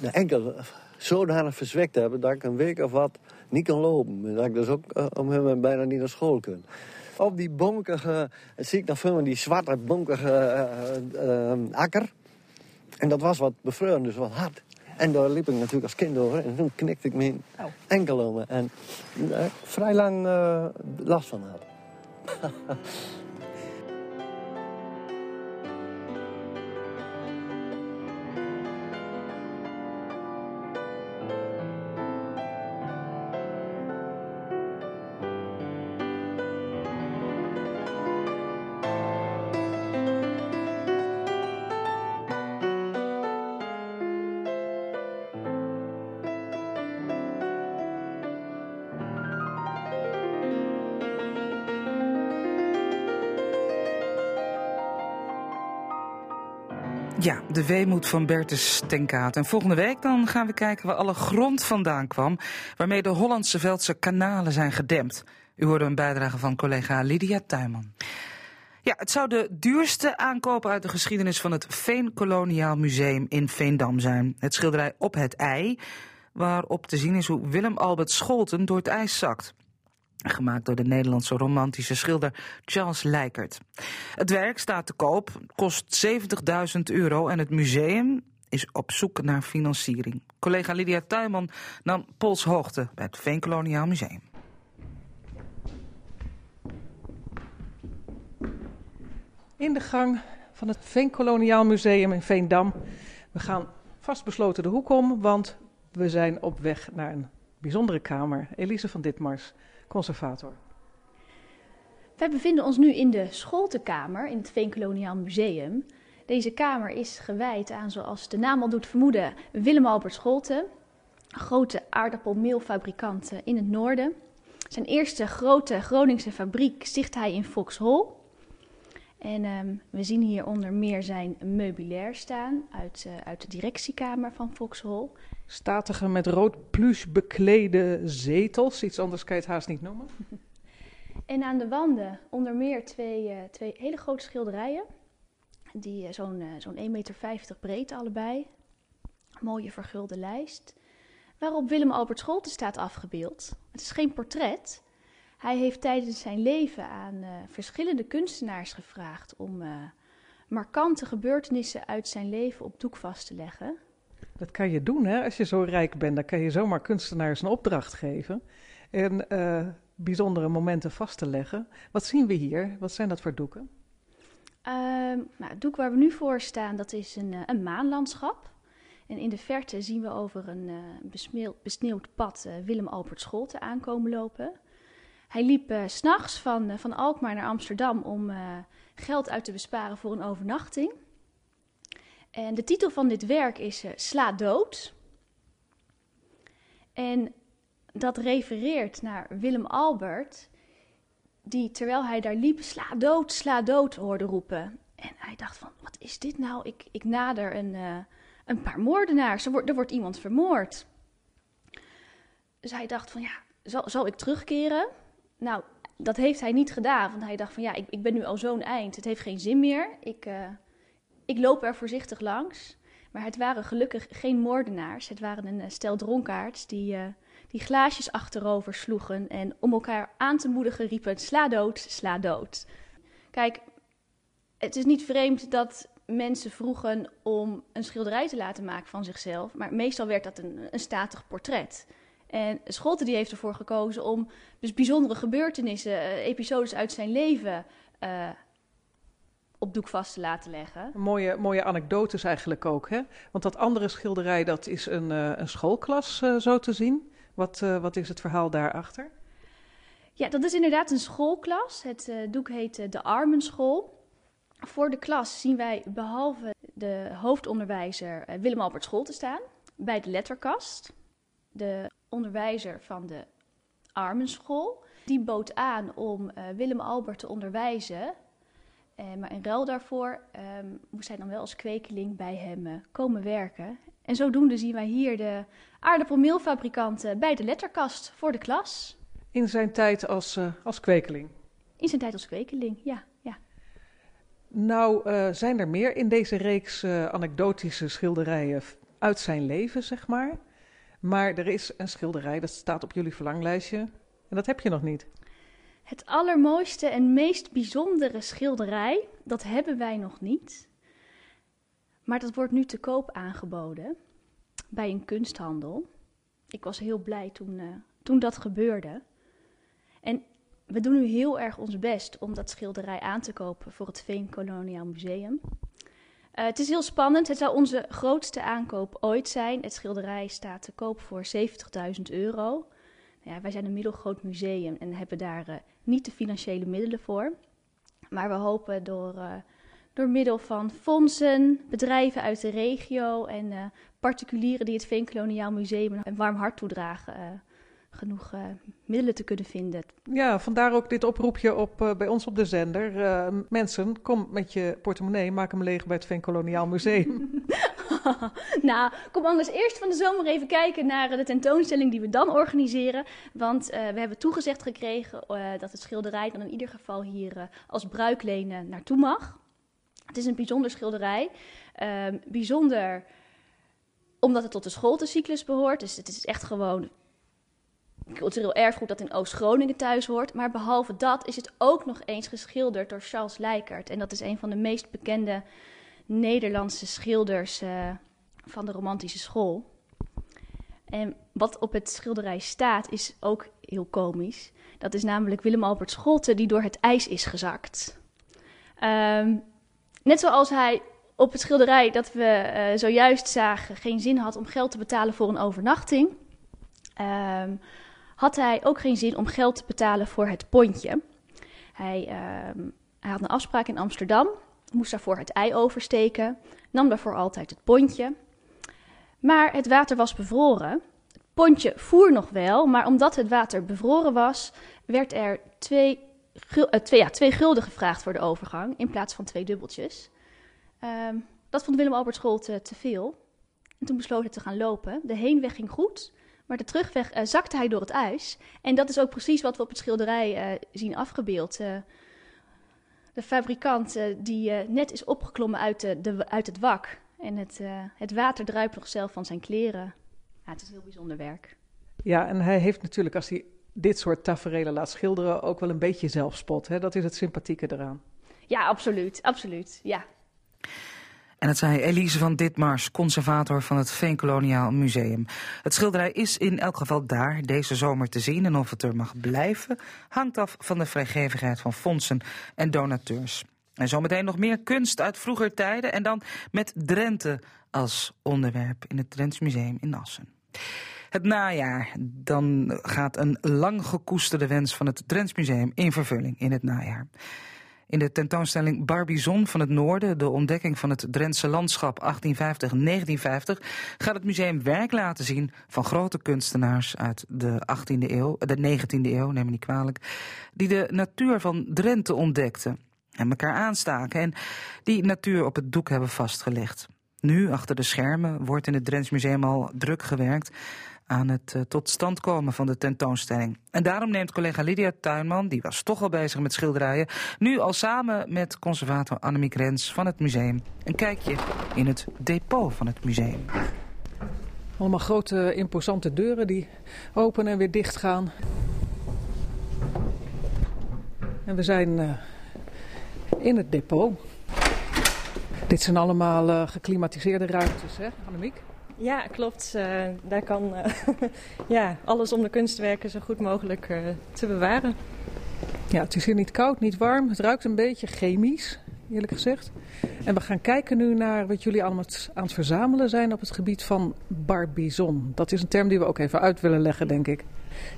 B: de enkel zodanig verzwekt hebben dat ik een week of wat niet kan lopen. Dat ik dus ook om hem bijna niet naar school kan. Op die bonkige, zie ik nog veel die zwarte bonkige akker. En dat was wat bevreugend, dus wat hard. En daar liep ik natuurlijk als kind over. En toen knikte ik mijn oh. enkel om. En daar vrij lang uh, last van had.
A: de weemoed van Bertus Stenkaat. En volgende week dan gaan we kijken waar alle grond vandaan kwam... waarmee de Hollandse Veldse kanalen zijn gedempt. U hoorde een bijdrage van collega Lydia Tuinman. Ja, het zou de duurste aankoop uit de geschiedenis van het Veenkoloniaal Museum in Veendam zijn. Het schilderij Op het IJ, waarop te zien is hoe Willem Albert Scholten door het ijs zakt. Gemaakt door de Nederlandse romantische schilder Charles Lijkert. Het werk staat te koop, kost 70.000 euro en het museum is op zoek naar financiering. Collega Lydia Tuinman nam polshoogte bij het Veenkoloniaal Museum.
F: In de gang van het Veenkoloniaal Museum in Veendam. We gaan vastbesloten de hoek om, want we zijn op weg naar een bijzondere kamer. Elise van Ditmars, conservator.
L: Wij bevinden ons nu in de Scholtenkamer in het Veenkoloniaal Museum. Deze kamer is gewijd aan, zoals de naam al doet vermoeden, Willem Albert Scholten. Grote aardappelmeelfabrikant in het noorden. Zijn eerste grote Groningse fabriek sticht hij in Foxhol. En um, we zien hier onder meer zijn meubilair staan uit, uh, uit de directiekamer van Foxhol.
F: Statige met rood plush beklede zetels, iets anders kan je het haast niet noemen.
L: En aan de wanden onder meer twee, uh, twee hele grote schilderijen. Die uh, zo'n zo'n 1,50 meter breed allebei. Mooie vergulde lijst. Waarop Willem Albert Scholte staat afgebeeld. Het is geen portret, hij heeft tijdens zijn leven aan uh, verschillende kunstenaars gevraagd om uh, markante gebeurtenissen uit zijn leven op doek vast te leggen.
F: Dat kan je doen, hè? Als je zo rijk bent, dan kan je zomaar kunstenaars een opdracht geven en uh, bijzondere momenten vast te leggen. Wat zien we hier? Wat zijn dat voor doeken?
L: nou, het doek waar we nu voor staan, dat is een, een maanlandschap. En in de verte zien we over een besneeuwd pad Willem Albert Scholte aankomen lopen. Hij liep uh, s'nachts van, uh, van Alkmaar naar Amsterdam om uh, geld uit te besparen voor een overnachting. En de titel van dit werk is Sla dood. En dat refereert naar Willem Albert, die terwijl hij daar liep, sla dood, sla dood hoorde roepen. En hij dacht van, wat is dit nou? Ik, ik nader een, een paar moordenaars, er wordt, er wordt iemand vermoord. Dus hij dacht van, ja, zal, zal ik terugkeren? Nou, dat heeft hij niet gedaan, want hij dacht van ja, ik, ik ben nu al zo'n eind, het heeft geen zin meer. Ik, uh, ik loop er voorzichtig langs. Maar het waren gelukkig geen moordenaars, het waren een stel dronkaards die, uh, die glaasjes achterover sloegen en om elkaar aan te moedigen riepen sla dood, sla dood. Kijk, het is niet vreemd dat mensen vroegen om een schilderij te laten maken van zichzelf, maar meestal werd dat een, een statig portret. En Scholte die heeft ervoor gekozen om dus bijzondere gebeurtenissen, uh, episodes uit zijn leven uh, op doek vast te laten leggen.
F: Mooie, mooie anekdotes eigenlijk ook, hè? Want dat andere schilderij, dat is een, uh, een schoolklas zo te zien. Wat, wat is het verhaal daarachter?
L: Ja, dat is inderdaad een schoolklas. Het doek heet de Armenschool. Voor de klas zien wij behalve de hoofdonderwijzer Willem Albert School te staan, bij de letterkast. De onderwijzer van de Armenschool. Die bood aan om uh, Willem Albert te onderwijzen. Uh, maar in ruil daarvoor um, moest hij dan wel als kwekeling bij hem uh, komen werken. En zodoende zien wij hier de aardappelmeelfabrikant bij de letterkast voor de klas.
F: In zijn tijd als, als kwekeling?
L: In zijn tijd als kwekeling, ja. ja.
F: Nou, zijn er meer in deze reeks anekdotische schilderijen uit zijn leven, zeg maar? Maar er is een schilderij, dat staat op jullie verlanglijstje. En dat heb je nog niet.
L: Het allermooiste en meest bijzondere schilderij, dat hebben wij nog niet. Maar dat wordt nu te koop aangeboden bij een kunsthandel. Ik was heel blij toen, uh, toen dat gebeurde. En we doen nu heel erg ons best om dat schilderij aan te kopen voor het Veen Koloniaal Museum. Uh, het is heel spannend. Het zou onze grootste aankoop ooit zijn. Het schilderij staat te koop voor 70.000 euro. Ja, wij zijn een middelgroot museum en hebben daar uh, niet de financiële middelen voor. Maar we hopen door, uh, door middel van fondsen, bedrijven uit de regio en particulieren die het Veenkoloniaal Museum een warm hart toedragen, genoeg middelen te kunnen vinden.
F: Ja, vandaar ook dit oproepje op, bij ons op de zender. mensen, kom met je portemonnee, maak hem leeg bij het Veenkoloniaal Museum.
L: nou, kom anders eerst van de zomer even kijken naar de tentoonstelling die we dan organiseren. Want we hebben toegezegd gekregen dat het schilderij dan in ieder geval hier als bruikleen naartoe mag. Het is een bijzonder schilderij. Ehm, bijzonder omdat het tot de schooltecyclus behoort. Dus het is echt gewoon cultureel erfgoed dat in Oost-Groningen thuis hoort. Maar behalve dat is het ook nog eens geschilderd door Charles Lijkert. En dat is een van de meest bekende Nederlandse schilders uh, van de romantische school. En wat op het schilderij staat is ook heel komisch. Dat is namelijk Willem Albert Scholte die door het ijs is gezakt. Um, net zoals hij op het schilderij dat we uh, zojuist zagen geen zin had om geld te betalen voor een overnachting, um, had hij ook geen zin om geld te betalen voor het pontje. Hij, um, hij had een afspraak in Amsterdam, moest daarvoor het ei oversteken, nam daarvoor altijd het pontje. Maar het water was bevroren. Het pontje voer nog wel, maar omdat het water bevroren was, werd er twee, twee gulden gevraagd voor de overgang in plaats van twee dubbeltjes. Um, dat vond Willem Albert School te, te, veel. En toen besloot hij te gaan lopen. De heenweg ging goed, maar de terugweg uh, zakte hij door het ijs. En dat is ook precies wat we op het schilderij uh, zien afgebeeld. Uh, de fabrikant die net is opgeklommen uit, de, de, uit het wak. En het, het water druipt nog zelf van zijn kleren. Ja, het is heel bijzonder werk.
F: Ja, en hij heeft natuurlijk, als hij dit soort tafereelen laat schilderen, ook wel een beetje zelfspot. Hè? Dat is het sympathieke eraan.
L: Ja, absoluut. Absoluut. Ja.
A: En het zei Elise van Ditmars, conservator van het Veenkoloniaal Museum. Het schilderij is in elk geval daar deze zomer te zien. En of het er mag blijven, hangt af van de vrijgevigheid van fondsen en donateurs. En zometeen nog meer kunst uit vroeger tijden. En dan met Drenthe als onderwerp in het Drents Museum in Assen. Het najaar, dan gaat een lang gekoesterde wens van het Drents Museum in vervulling in het najaar. In de tentoonstelling Barbizon van het Noorden, de ontdekking van het Drentse landschap 1850-1950, gaat het museum werk laten zien van grote kunstenaars uit de 18e eeuw, de 19e eeuw, neem me niet kwalijk, die de natuur van Drenthe ontdekten en elkaar aanstaken en die natuur op het doek hebben vastgelegd. Nu, achter de schermen, wordt in het Drents Museum al druk gewerkt aan het uh, tot stand komen van de tentoonstelling. En daarom neemt collega Lydia Tuinman, die was toch al bezig met schilderijen, nu al samen met conservator Annemiek Rens van het museum een kijkje in het depot van het museum.
F: Allemaal grote imposante deuren die open en weer dicht gaan. En we zijn uh, in het depot. Dit zijn allemaal uh, geklimatiseerde ruimtes, hè, Annemiek?
C: Ja, klopt. Uh, daar kan uh, ja, alles om de kunstwerken zo goed mogelijk uh, te bewaren.
F: Ja, het is hier niet koud, niet warm. Het ruikt een beetje chemisch, eerlijk gezegd. En we gaan kijken nu naar wat jullie allemaal aan het verzamelen zijn op het gebied van barbizon. Dat is een term die we ook even uit willen leggen, denk ik.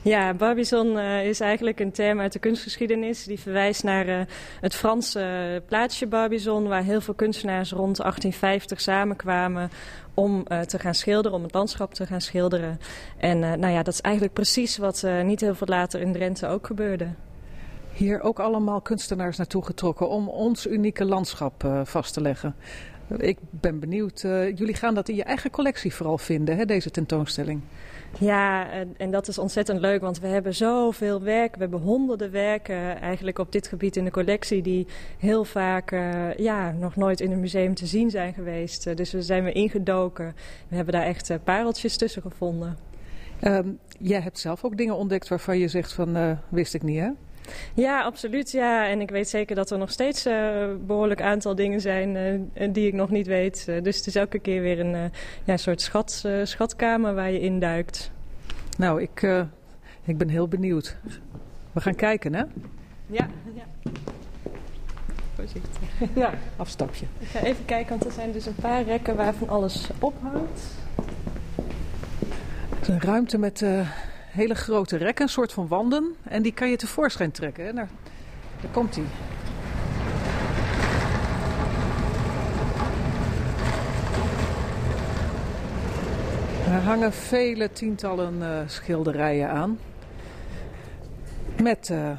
C: Ja, Barbizon uh, is eigenlijk een term uit de kunstgeschiedenis. Die verwijst naar uh, het Franse plaatsje Barbizon, waar heel veel kunstenaars rond 1850 samenkwamen om te gaan schilderen, om het landschap te gaan schilderen. En nou ja, dat is eigenlijk precies wat niet heel veel later in Drenthe ook gebeurde.
F: Hier ook allemaal kunstenaars naartoe getrokken om ons unieke landschap vast te leggen. Ik ben benieuwd, jullie gaan dat in je eigen collectie vooral vinden, hè, deze tentoonstelling?
C: Ja, en, en, dat is ontzettend leuk, want we hebben zoveel werk. We hebben honderden werken eigenlijk op dit gebied in de collectie... die heel vaak uh, ja, nog nooit in een museum te zien zijn geweest. Uh, dus we zijn weer ingedoken. We hebben daar echt uh, pareltjes tussen gevonden.
F: Um, jij hebt zelf ook dingen ontdekt waarvan je zegt van wist ik niet, hè?
C: Ja, absoluut. Ja. En ik weet zeker dat er nog steeds een behoorlijk aantal dingen zijn die ik nog niet weet. dus het is elke keer weer een ja, soort schat, schatkamer waar je induikt.
F: Nou, ik, ik ben heel benieuwd. We gaan kijken, hè?
C: Ja, ja.
F: Voorzichtig. Ja, afstapje.
C: Ik ga even kijken, want er zijn dus een paar rekken waar van alles ophangt.
F: Het is een ruimte met uh, hele grote rekken, een soort van wanden. En die kan je tevoorschijn trekken. Hè? Daar, komt hij. Ja, hangen vele tientallen uh, schilderijen aan. Met uh,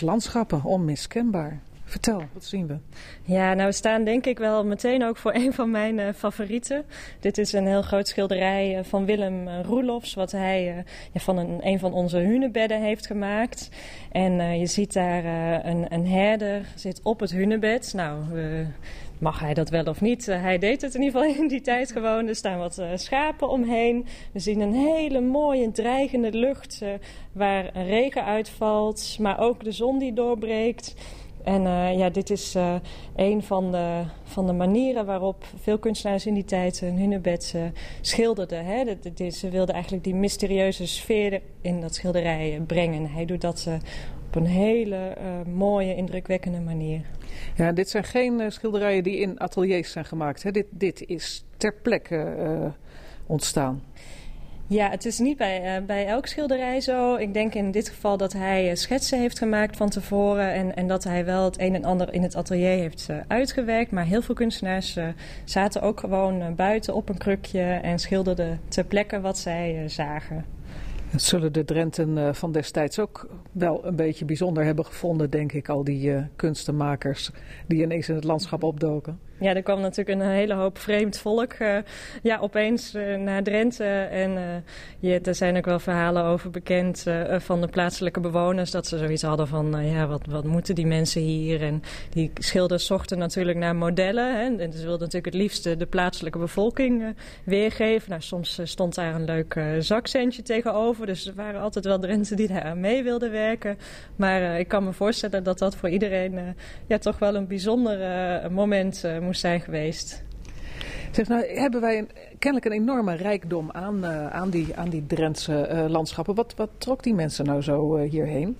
F: landschappen, onmiskenbaar. Vertel, wat zien we?
C: Ja, nou we staan denk ik wel meteen ook voor een van mijn uh, favorieten. Dit is een heel groot schilderij uh, van Willem uh, Roelofs, wat hij ja, van een, een van onze hunebedden heeft gemaakt. En je ziet daar een, een herder zit op het hunebed. Nou, mag hij dat wel of niet? hij deed het in ieder geval in die tijd gewoon. Er staan wat schapen omheen. We zien een hele mooie dreigende lucht waar regen uitvalt, maar ook de zon die doorbreekt. En uh, ja, dit is uh, een van de, van de manieren waarop veel kunstenaars in die tijd hun hunebed uh, schilderden. Hè. De, ze wilden eigenlijk die mysterieuze sfeer in dat schilderij brengen. Hij doet dat op een hele mooie, indrukwekkende manier.
F: Ja, dit zijn geen schilderijen die in ateliers zijn gemaakt. Hè. Dit, dit is ter plekke ontstaan.
C: Ja, het is niet bij, uh, bij elk schilderij zo. Ik denk in dit geval dat hij uh, schetsen heeft gemaakt van tevoren. En, en dat hij wel het een en ander in het atelier heeft uh, uitgewerkt. Maar heel veel kunstenaars zaten ook gewoon buiten op een krukje en schilderden ter plekke wat zij zagen.
F: Dat zullen de Drenten van destijds ook wel een beetje bijzonder hebben gevonden, denk ik. Al die kunstenmakers die ineens in het landschap opdoken.
C: Ja, er kwam natuurlijk een hele hoop vreemd volk uh, ja, opeens uh, naar Drenthe. En uh, je, er zijn ook wel verhalen over bekend van de plaatselijke bewoners. Dat ze zoiets hadden van, ja, wat, wat moeten die mensen hier? En die schilders zochten natuurlijk naar modellen. Hè, en ze wilden natuurlijk het liefst de plaatselijke bevolking weergeven. Nou, soms stond daar een leuk zakcentje tegenover. Dus er waren altijd wel Drenthe die daar aan mee wilden werken. Maar ik kan me voorstellen dat dat voor iedereen ja, toch wel een bijzonder moment zijn geweest.
F: Zeg, nou hebben wij een, kennelijk een enorme rijkdom aan, uh, aan, die, aan die Drentse uh, landschappen. Wat, wat trok die mensen nou zo uh, hierheen?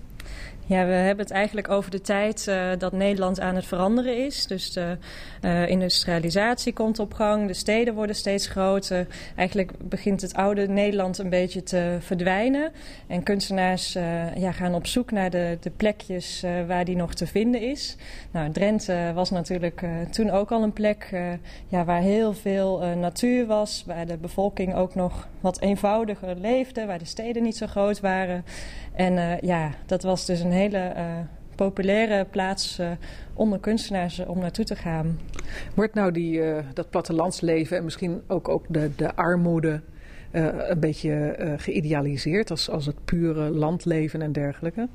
C: Ja, we hebben het eigenlijk over de tijd uh, dat Nederland aan het veranderen is. Dus de uh, industrialisatie komt op gang, de steden worden steeds groter. Eigenlijk begint het oude Nederland een beetje te verdwijnen. En kunstenaars uh, ja, gaan op zoek naar de, de plekjes waar die nog te vinden is. Nou, Drenthe was natuurlijk toen ook al een plek ja, waar heel veel natuur was. Waar de bevolking ook nog wat eenvoudiger leefde, waar de steden niet zo groot waren. En ja, dat was dus een hele uh, populaire plaats uh, onder kunstenaars om naartoe te gaan.
F: Wordt nou die, uh, dat plattelandsleven en misschien ook, ook de, de armoede een beetje geïdealiseerd als, als het pure landleven en dergelijke?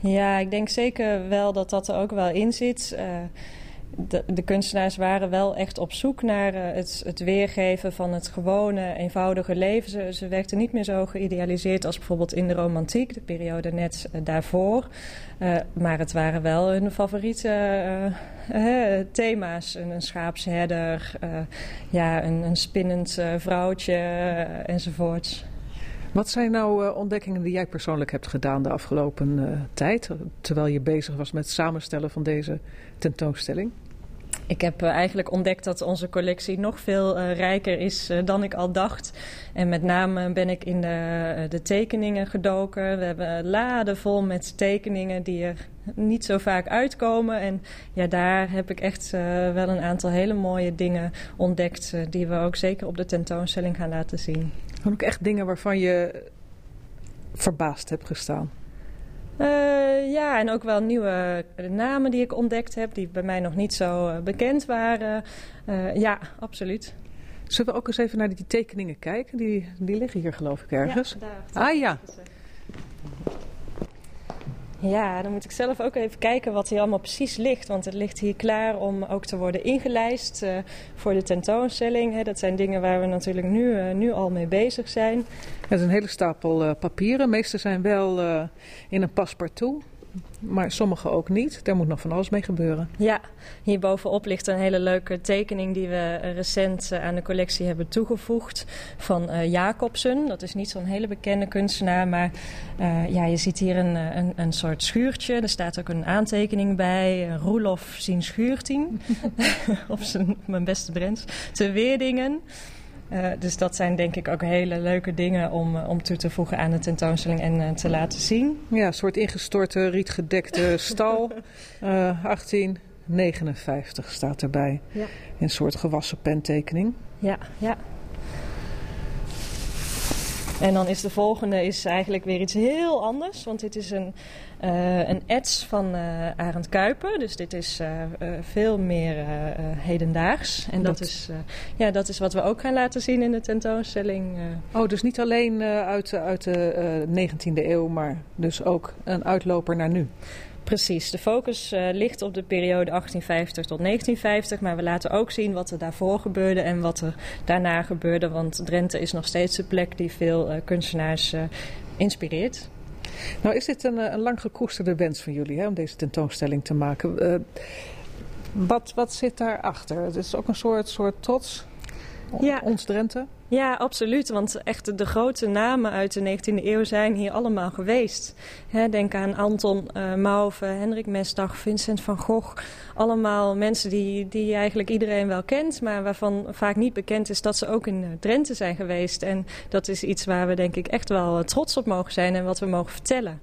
C: Ja, ik denk zeker wel dat dat er ook wel in zit de, de, kunstenaars waren wel echt op zoek naar uh, het, het, weergeven van het gewone, eenvoudige leven. Ze, ze werkten niet meer zo geïdealiseerd als bijvoorbeeld in de romantiek, de periode net uh, daarvoor. Uh, maar het waren wel hun favoriete thema's. Een, een schaapsherder, ja, een, een spinnend vrouwtje enzovoorts.
F: Wat zijn nou ontdekkingen die jij persoonlijk hebt gedaan de afgelopen tijd, terwijl je bezig was met het samenstellen van deze tentoonstelling?
C: Ik heb uh, eigenlijk ontdekt dat onze collectie nog veel uh, rijker is uh, dan ik al dacht. En met name ben ik in de, de tekeningen gedoken. We hebben laden vol met tekeningen die er niet zo vaak uitkomen. En ja, daar heb ik echt wel een aantal hele mooie dingen ontdekt... die we ook zeker op de tentoonstelling gaan laten zien.
F: Ook echt dingen waarvan je verbaasd hebt gestaan?
C: Uh, ja, en ook wel nieuwe namen die ik ontdekt heb, die bij mij nog niet zo uh, bekend waren. Uh, ja, absoluut.
F: Zullen we ook eens even naar die tekeningen kijken? Die, die liggen hier geloof ik ergens. Ja, daar. Ah ja.
C: Ja, dan moet ik zelf ook even kijken wat hier allemaal precies ligt. Want het ligt hier klaar om ook te worden ingelijst uh, voor de tentoonstelling. Hè. Dat zijn dingen waar we natuurlijk nu, uh, nu al mee bezig zijn.
F: Het is een hele stapel uh, papieren. De meeste zijn wel in een paspartout maar sommige ook niet. Daar moet nog van alles mee gebeuren.
C: Ja, hierbovenop ligt een hele leuke tekening die we recent eh, aan de collectie hebben toegevoegd van uh, Jacobsen. Dat is niet zo'n hele bekende kunstenaar, maar uh, ja, je ziet hier een, een, een, soort schuurtje. Er staat ook een aantekening bij, Roelof zien schuurtien, op zijn, mijn beste Drents, te Weerdingen. Uh, dus dat zijn denk ik ook hele leuke dingen om, uh, om toe te voegen aan de tentoonstelling en uh, te laten zien.
F: Ja, een soort ingestorte rietgedekte stal. 1859 staat erbij. Ja. Een soort gewassen pentekening.
C: Ja, ja. En dan is de volgende is eigenlijk weer iets heel anders. Want dit is een, uh, een ets van uh, Arend Kuiper. Dus dit is uh, veel meer hedendaags. En dat, dat is, ja, dat is wat we ook gaan laten zien in de tentoonstelling.
F: Oh, dus niet alleen uit, uit de 19e eeuw, maar dus ook een uitloper naar nu.
C: Precies, de focus uh, ligt op de periode 1850 tot 1950, maar we laten ook zien wat er daarvoor gebeurde en wat er daarna gebeurde, want Drenthe is nog steeds de plek die veel uh, kunstenaars uh, inspireert.
F: Nou is dit een, een lang gekoesterde wens van jullie hè, om deze tentoonstelling te maken. wat, wat zit daarachter? Het is ook een soort, soort trots, ja. ons Drenthe?
C: Ja, absoluut. Want echt de grote namen uit de 19e eeuw zijn hier allemaal geweest. denk aan Anton uh, Mauve, Hendrik Mesdag, Vincent van Gogh. Allemaal mensen die, die eigenlijk iedereen wel kent, maar waarvan vaak niet bekend is dat ze ook in eh, Drenthe zijn geweest. En dat is iets waar we denk ik echt wel eh, trots op mogen zijn en wat we mogen vertellen.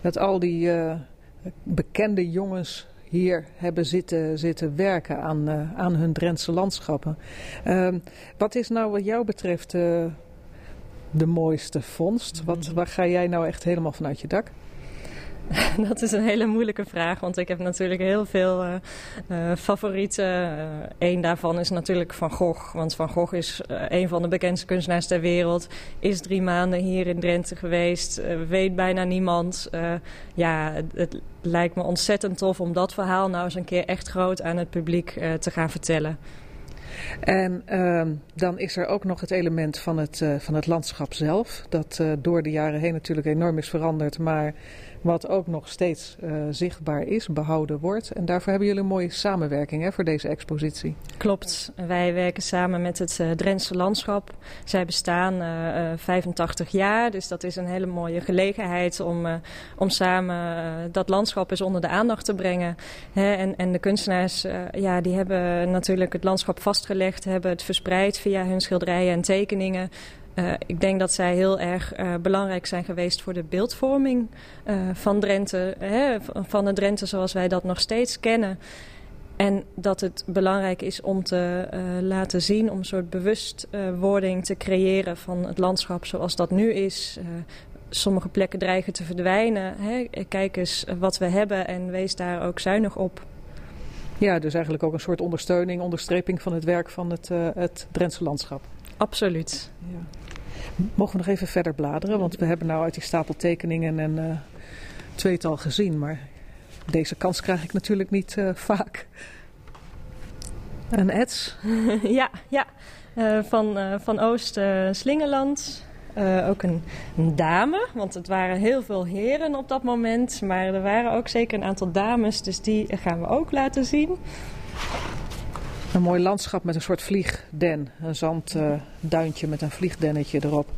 F: Dat al die uh, bekende jongens hier hebben zitten, zitten werken aan, uh, aan hun Drentse landschappen. Uh, wat is nou wat jou betreft uh, de mooiste vondst? Wat, mhm. waar ga jij nou echt helemaal vanuit je dak?
C: Dat is een hele moeilijke vraag, want ik heb natuurlijk heel veel uh, uh, favorieten. Eén daarvan is natuurlijk Van Gogh, want Van Gogh is een van de bekendste kunstenaars ter wereld. Is drie maanden hier in Drenthe geweest, weet bijna niemand. ja, het, lijkt me ontzettend tof om dat verhaal nou eens een keer echt groot aan het publiek te gaan vertellen.
F: En uh, dan is er ook nog het element van het, van het landschap zelf. Dat door de jaren heen natuurlijk enorm is veranderd. Maar wat ook nog steeds uh, zichtbaar is, behouden wordt. En daarvoor hebben jullie een mooie samenwerking hè, voor deze expositie.
C: Klopt. Wij werken samen met het uh, Drentse Landschap. Zij bestaan uh, 85 jaar, dus dat is een hele mooie gelegenheid om, om samen dat landschap eens onder de aandacht te brengen. Hè, en, en de kunstenaars ja, die hebben natuurlijk het landschap vastgelegd, hebben het verspreid via hun schilderijen en tekeningen. Uh, ik denk dat zij heel erg uh, belangrijk zijn geweest voor de beeldvorming uh, van Drenthe. Hè, van de Drenthe zoals wij dat nog steeds kennen. En dat het belangrijk is om te laten zien, om een soort bewustwording te creëren van het landschap zoals dat nu is. sommige plekken dreigen te verdwijnen. Hè. Kijk eens wat we hebben en wees daar ook zuinig op.
F: Ja, dus eigenlijk ook een soort ondersteuning, onderstreping van het werk van het, het Drentse landschap.
C: Absoluut. Ja.
F: Mogen we nog even verder bladeren? Want we hebben nou uit die stapel tekeningen een uh, tweetal gezien. Maar deze kans krijg ik natuurlijk niet uh, vaak. Een ets?
C: ja, ja. Uh, van, van Oost Slingeland. ook een, dame, want het waren heel veel heren op dat moment. Maar er waren ook zeker een aantal dames, dus die gaan we ook laten zien.
F: Een mooi landschap met een soort vliegden. Een zandduintje met een vliegdennetje erop.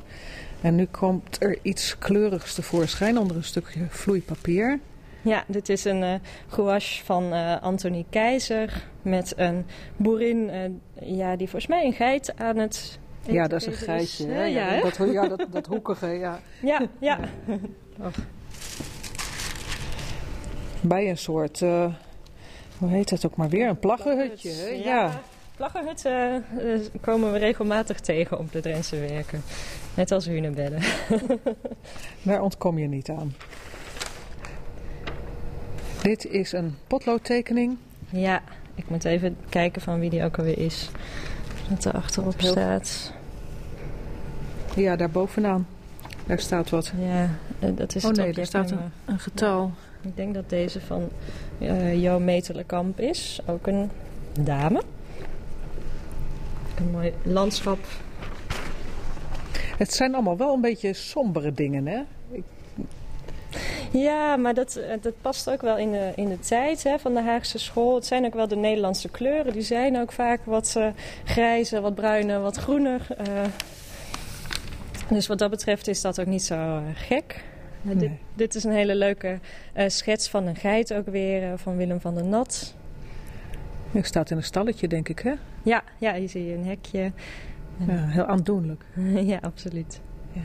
F: En nu komt er iets kleurigs tevoorschijn onder een stukje vloeipapier.
C: Ja, dit is een uh, gouache van uh, Anthony Keizer met een boerin uh, ja, die volgens mij een geit aan het...
F: Ja, dat is een geitje. Is, ja, ja, dat, ja, dat, dat hoekige, ja.
C: Ja, ja.
F: ja. Bij een soort hoe heet dat ook maar weer? Een plaggenhutje. Ja. ja.
C: Plaggenhutten uh, komen we regelmatig tegen op de Drentse werken. Net als hunebedden.
F: Daar ontkom je niet aan. Dit is een potloodtekening.
C: Ja, ik moet even kijken van wie die ook alweer is. Wat er achterop staat.
F: Ja, daar bovenaan. Daar staat wat.
C: Ja, eh, dat is
F: oh nee, daar staat een, een getal.
C: Ik denk dat deze van uh, Jo Metelenkamp is. Ook een dame. Een mooi landschap.
F: Het zijn allemaal wel een beetje sombere dingen, hè? Ik...
C: Ja, maar dat, eh, dat past ook wel in de, in de tijd hè, van de Haagse school. Het zijn ook wel de Nederlandse kleuren. Die zijn ook vaak wat uh, grijzer, wat bruiner, wat groener. Uh, dus wat dat betreft is dat ook niet zo gek. Dit, dit, is een hele leuke uh, schets van een geit ook weer, uh, van Willem van der Nat.
F: Hij staat in een stalletje, denk ik, hè?
C: Ja, ja hier zie je een hekje.
F: Ja, heel aandoenlijk.
C: ja, absoluut. Ja.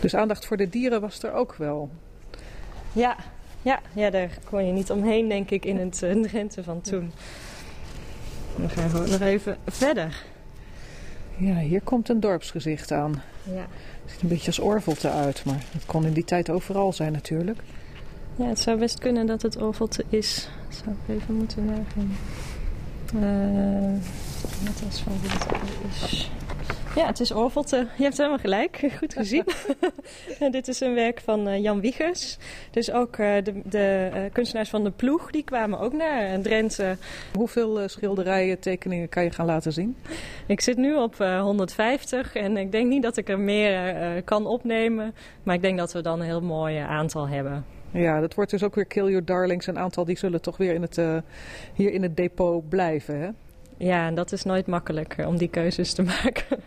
F: Dus aandacht voor de dieren was er ook wel?
C: Ja, ja, ja daar kon je niet omheen, denk ik, in het uh, Drenthe van toen. Dan gaan we nog even verder.
F: Ja, hier komt een dorpsgezicht aan.
C: Ja.
F: Ziet een beetje als Orvelte uit, maar het kon in die tijd overal zijn natuurlijk.
C: Ja, het zou best kunnen dat het Orvelte is. Zou ik even moeten nagaan. Uh, wat is van wie het is. Ja, het is Orvelte. Je hebt helemaal gelijk. Goed gezien. dit is een werk van uh, Jan Wiegers. Dus ook uh, de, de uh, kunstenaars van de ploeg, die kwamen ook naar Drenthe.
F: Hoeveel schilderijen, tekeningen kan je gaan laten zien?
C: Ik zit nu op 150 en ik denk niet dat ik er meer kan opnemen. Maar ik denk dat we dan een heel mooi aantal hebben.
F: Ja, dat wordt dus ook weer Kill Your Darlings. Een aantal die zullen toch weer in het, hier in het depot blijven, hè?
C: Ja, en dat is nooit makkelijk om die keuzes te maken.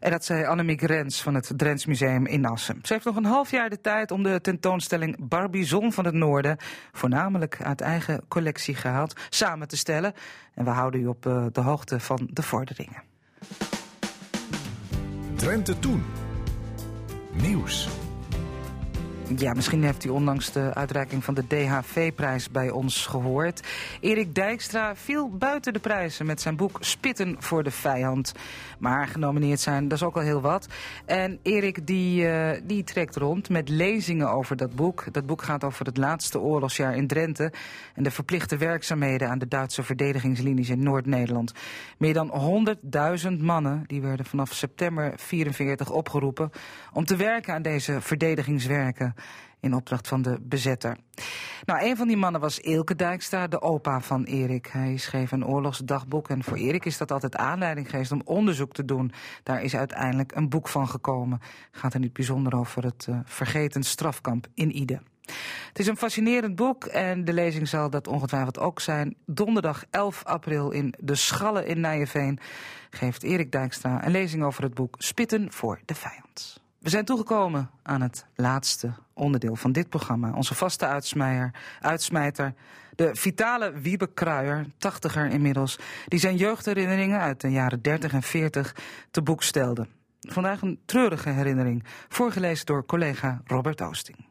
A: En dat zei Annemie Grens van het Drents Museum in Assen. Ze heeft nog een half jaar de tijd om de tentoonstelling Barbizon van het Noorden, voornamelijk uit eigen collectie gehaald, samen te stellen. En we houden u op de hoogte van de vorderingen.
M: Drenthe Toen. Nieuws.
A: Ja, misschien heeft u ondanks de uitreiking van de DHV-prijs bij ons gehoord. Erik Dijkstra viel buiten de prijzen met zijn boek Spitten voor de Vijand. Maar genomineerd zijn, dat is ook al heel wat. En Erik die, uh, die trekt rond met lezingen over dat boek. Dat boek gaat over het laatste oorlogsjaar in Drenthe... en de verplichte werkzaamheden aan de Duitse verdedigingslinies in Noord-Nederland. Meer dan 100.000 mannen die werden vanaf september 44 opgeroepen... om te werken aan deze verdedigingswerken in opdracht van de bezetter. Nou, een van die mannen was Eelke Dijkstra, de opa van Erik. Hij schreef een oorlogsdagboek en voor Erik is dat altijd aanleiding geweest om onderzoek te doen. Daar is uiteindelijk een boek van gekomen. Gaat er niet bijzonder over het uh, vergeten strafkamp in Ide. Het is een fascinerend boek en de lezing zal dat ongetwijfeld ook zijn. Donderdag 11 april in De Schallen in Nijenveen geeft Erik Dijkstra een lezing over het boek Spitten voor de Vijand. We zijn toegekomen aan het laatste onderdeel van dit programma. Onze vaste uitsmijter, de vitale Wiebe Kruijer, tachtiger inmiddels... die zijn jeugdherinneringen uit de jaren 30 en 40 te boek stelde. Vandaag een treurige herinnering, voorgelezen door collega Robert Oosting.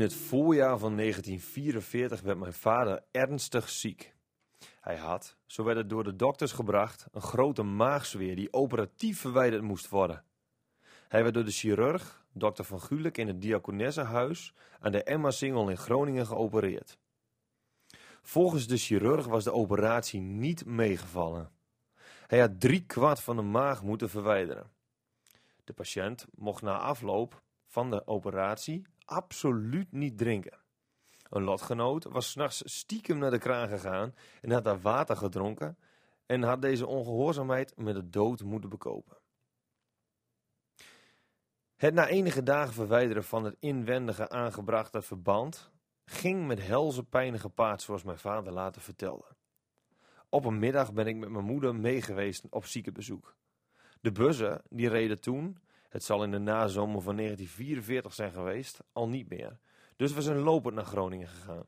N: In het voorjaar van 1944 werd mijn vader ernstig ziek. Hij had, zo werd het door de dokters gebracht, een grote maagzweer die operatief verwijderd moest worden. Hij werd door de chirurg, dokter Van Gulik, in het Diakonessenhuis aan de Emma Singel in Groningen geopereerd. Volgens de chirurg was de operatie niet meegevallen. Hij had drie kwart van de maag moeten verwijderen. De patiënt mocht na afloop van de operatie absoluut niet drinken. Een lotgenoot was s'nachts stiekem naar de kraan gegaan en had daar water gedronken en had deze ongehoorzaamheid met de dood moeten bekopen. Het na enige dagen verwijderen van het inwendige aangebrachte verband ging met helse pijnen gepaard zoals mijn vader later vertelde. Op een middag ben ik met mijn moeder meegeweest op ziekenbezoek. De bussen die reden toen het zal in de nazomer van 1944 zijn geweest, al niet meer. Dus we zijn lopend naar Groningen gegaan.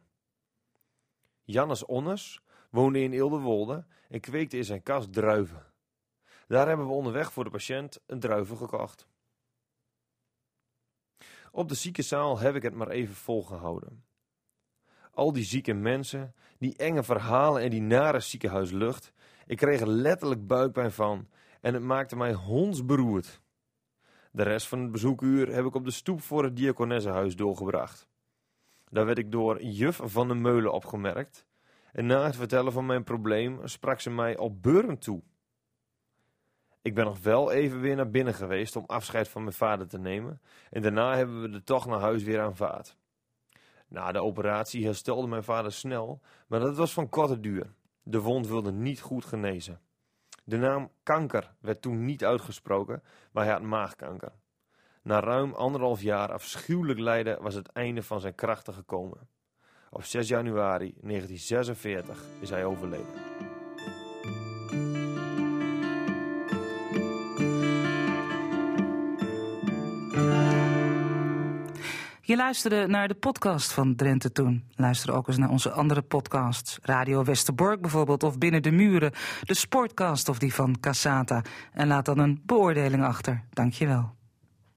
N: Jannes Onnes woonde in Ilderwolde en kweekte in zijn kast druiven. Daar hebben we onderweg voor de patiënt een druiven gekocht. Op de ziekenzaal heb ik het maar even volgehouden. Al die zieke mensen, die enge verhalen en die nare ziekenhuislucht, ik kreeg er letterlijk buikpijn van en het maakte mij hondsberoerd. De rest van het bezoekuur heb ik op de stoep voor het Diakonessenhuis doorgebracht. Daar werd ik door juf van de Meulen opgemerkt. En na het vertellen van mijn probleem sprak ze mij op beuren toe. Ik ben nog wel even weer naar binnen geweest om afscheid van mijn vader te nemen. En daarna hebben we de tocht naar huis weer aanvaard. Na de operatie herstelde mijn vader snel, maar dat was van korte duur. De wond wilde niet goed genezen. De naam kanker werd toen niet uitgesproken, maar hij had maagkanker. Na ruim anderhalf jaar afschuwelijk lijden was het einde van zijn krachten gekomen. Op 6 januari 1946 is hij overleden.
A: Je luisterde naar de podcast van Drenthe Toen. Luister ook eens naar onze andere podcasts. Radio Westerbork bijvoorbeeld, of Binnen de Muren. De Sportcast of die van Cassata. En laat dan een beoordeling achter. Dankjewel.